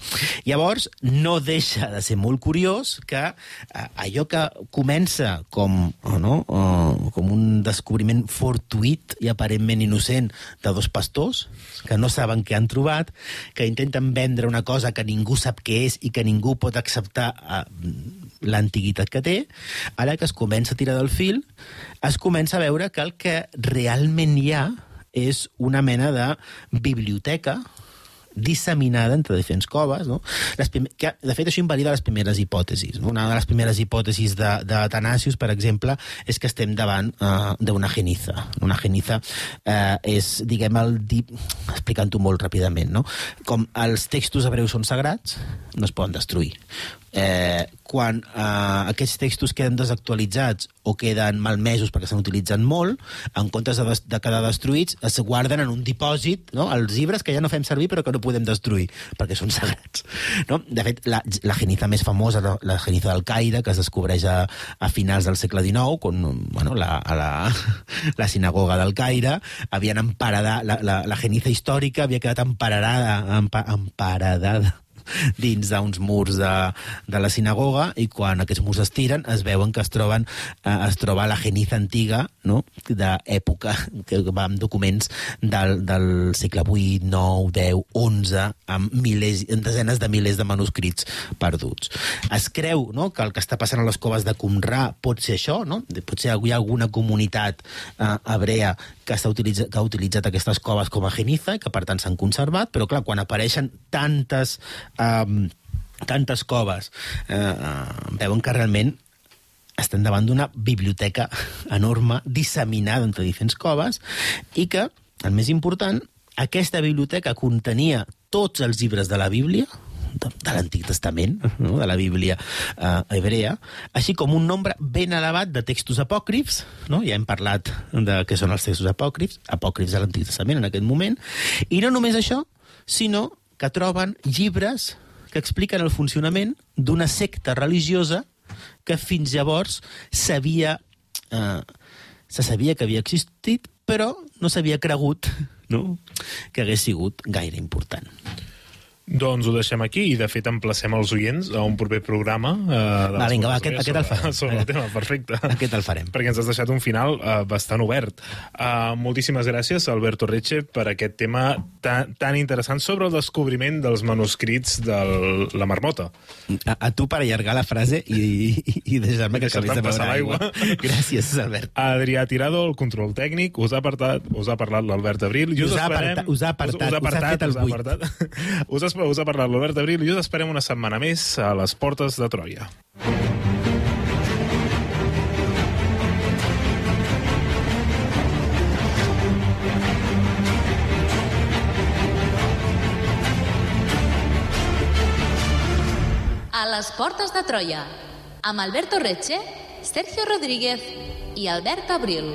Llavors, no deixa de ser molt curiós que eh, allò que comença com, o no, eh, com un descobriment fortuït i aparentment innocent de dos pastors que no saben què han trobat, que intenten vendre una cosa que ningú sap què és i que ningú pot acceptar eh, l'antiguitat que té, ara que es comença a tirar del fil, es comença a veure que el que realment hi ha és una mena de biblioteca disseminada entre diferents coves, no? Les prim... que, de fet, això invalida les primeres hipòtesis. Una de les primeres hipòtesis de, de Atanasius, per exemple, és que estem davant uh, d'una geniza. Una geniza uh, és, diguem, el... Di... explicant-ho molt ràpidament, no? Com els textos hebreus són sagrats, no es poden destruir. Eh, quan eh, aquests textos queden desactualitzats o queden malmesos perquè s'han utilitzat molt, en comptes de, de quedar destruïts, es guarden en un dipòsit, no? els llibres que ja no fem servir però que no podem destruir, perquè són sagrats. No? De fet, la, la geniza més famosa, la, la geniza del Caire, que es descobreix a, a finals del segle XIX, quan bueno, la, a la, la sinagoga del Caire havien emparedat, la, la, la geniza històrica havia quedat emparedada, empa, dins d'uns murs de, de la sinagoga i quan aquests murs es tiren es veuen que es troben eh, es troba la geniza antiga no? d'època que va amb documents del, del segle 8, 9, 10, 11 amb milers, desenes de milers de manuscrits perduts. Es creu no, que el que està passant a les coves de Qumrà pot ser això, no? potser hi ha alguna comunitat eh, hebrea que, està utilitza, que ha utilitzat aquestes coves com a geniza i que per tant s'han conservat, però clar, quan apareixen tantes... Eh, tantes coves eh, eh, veuen que realment estem davant d'una biblioteca enorme disseminada entre diferents coves i que, el més important, aquesta biblioteca contenia tots els llibres de la Bíblia, de, de l'Antic Testament, no? de la Bíblia eh, hebrea, així com un nombre ben elevat de textos apòcrifs, no? ja hem parlat de què són els textos apòcrifs, apòcrifs de l'Antic Testament en aquest moment, i no només això, sinó que troben llibres que expliquen el funcionament d'una secta religiosa que fins llavors s'havia... Eh, se sabia que havia existit, però no s'havia cregut no? que hagués sigut gaire important. Doncs ho deixem aquí i, de fet, emplacem els oients a un proper programa. Eh, Va, vinga, va, aquest- aquest el farem. Sobre el tema, perfecte. Aquest el farem. Perquè ens has deixat un final eh, bastant obert. Uh, moltíssimes gràcies, Alberto Reche, per aquest tema tan, tan interessant sobre el descobriment dels manuscrits de la marmota. A, a tu per allargar la frase i, i, i deixar-me que acabés de beure aigua. l'aigua. Gràcies, Albert. Adrià Tirado, el control tècnic, us ha apartat, us ha parlat l'Albert Abril. I us, Us ha apartat- us ha apartat, us, us ha, us ha apartat, fet el us ha apartat. us, ha, us ha parlat l'Albert Abril i us esperem una setmana més a les portes de Troia. A les portes de Troia, amb Alberto Reche, Sergio Rodríguez i Albert Abril.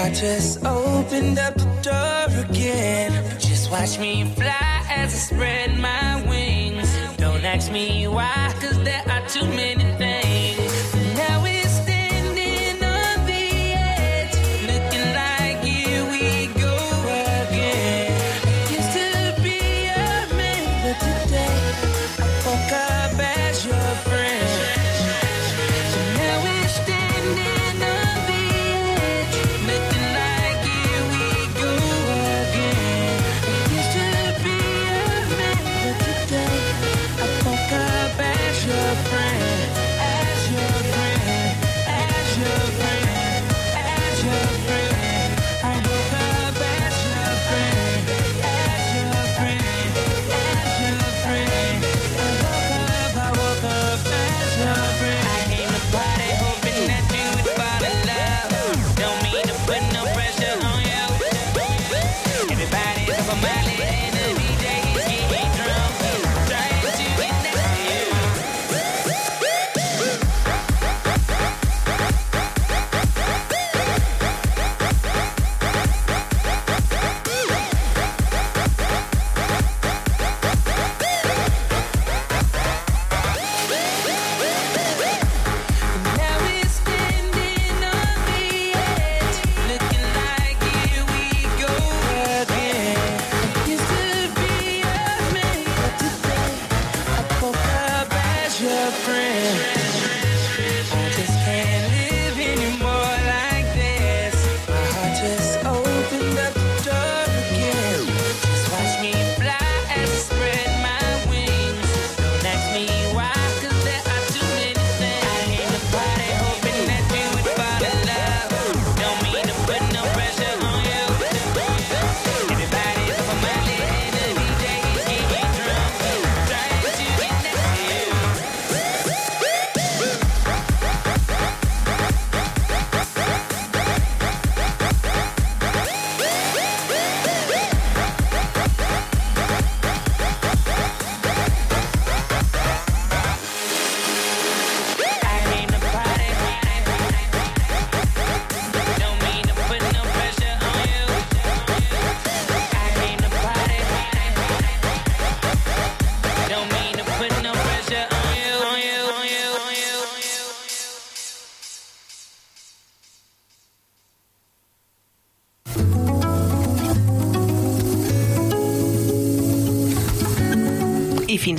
heart just opened up the door again. Just watch me fly as I spread my wings. Don't ask me why, cause there are too many things.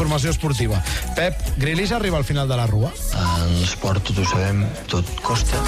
Informació esportiva. Pep, Grilis arriba al final de la rua? En l'esport tot ho sabem, tot costa.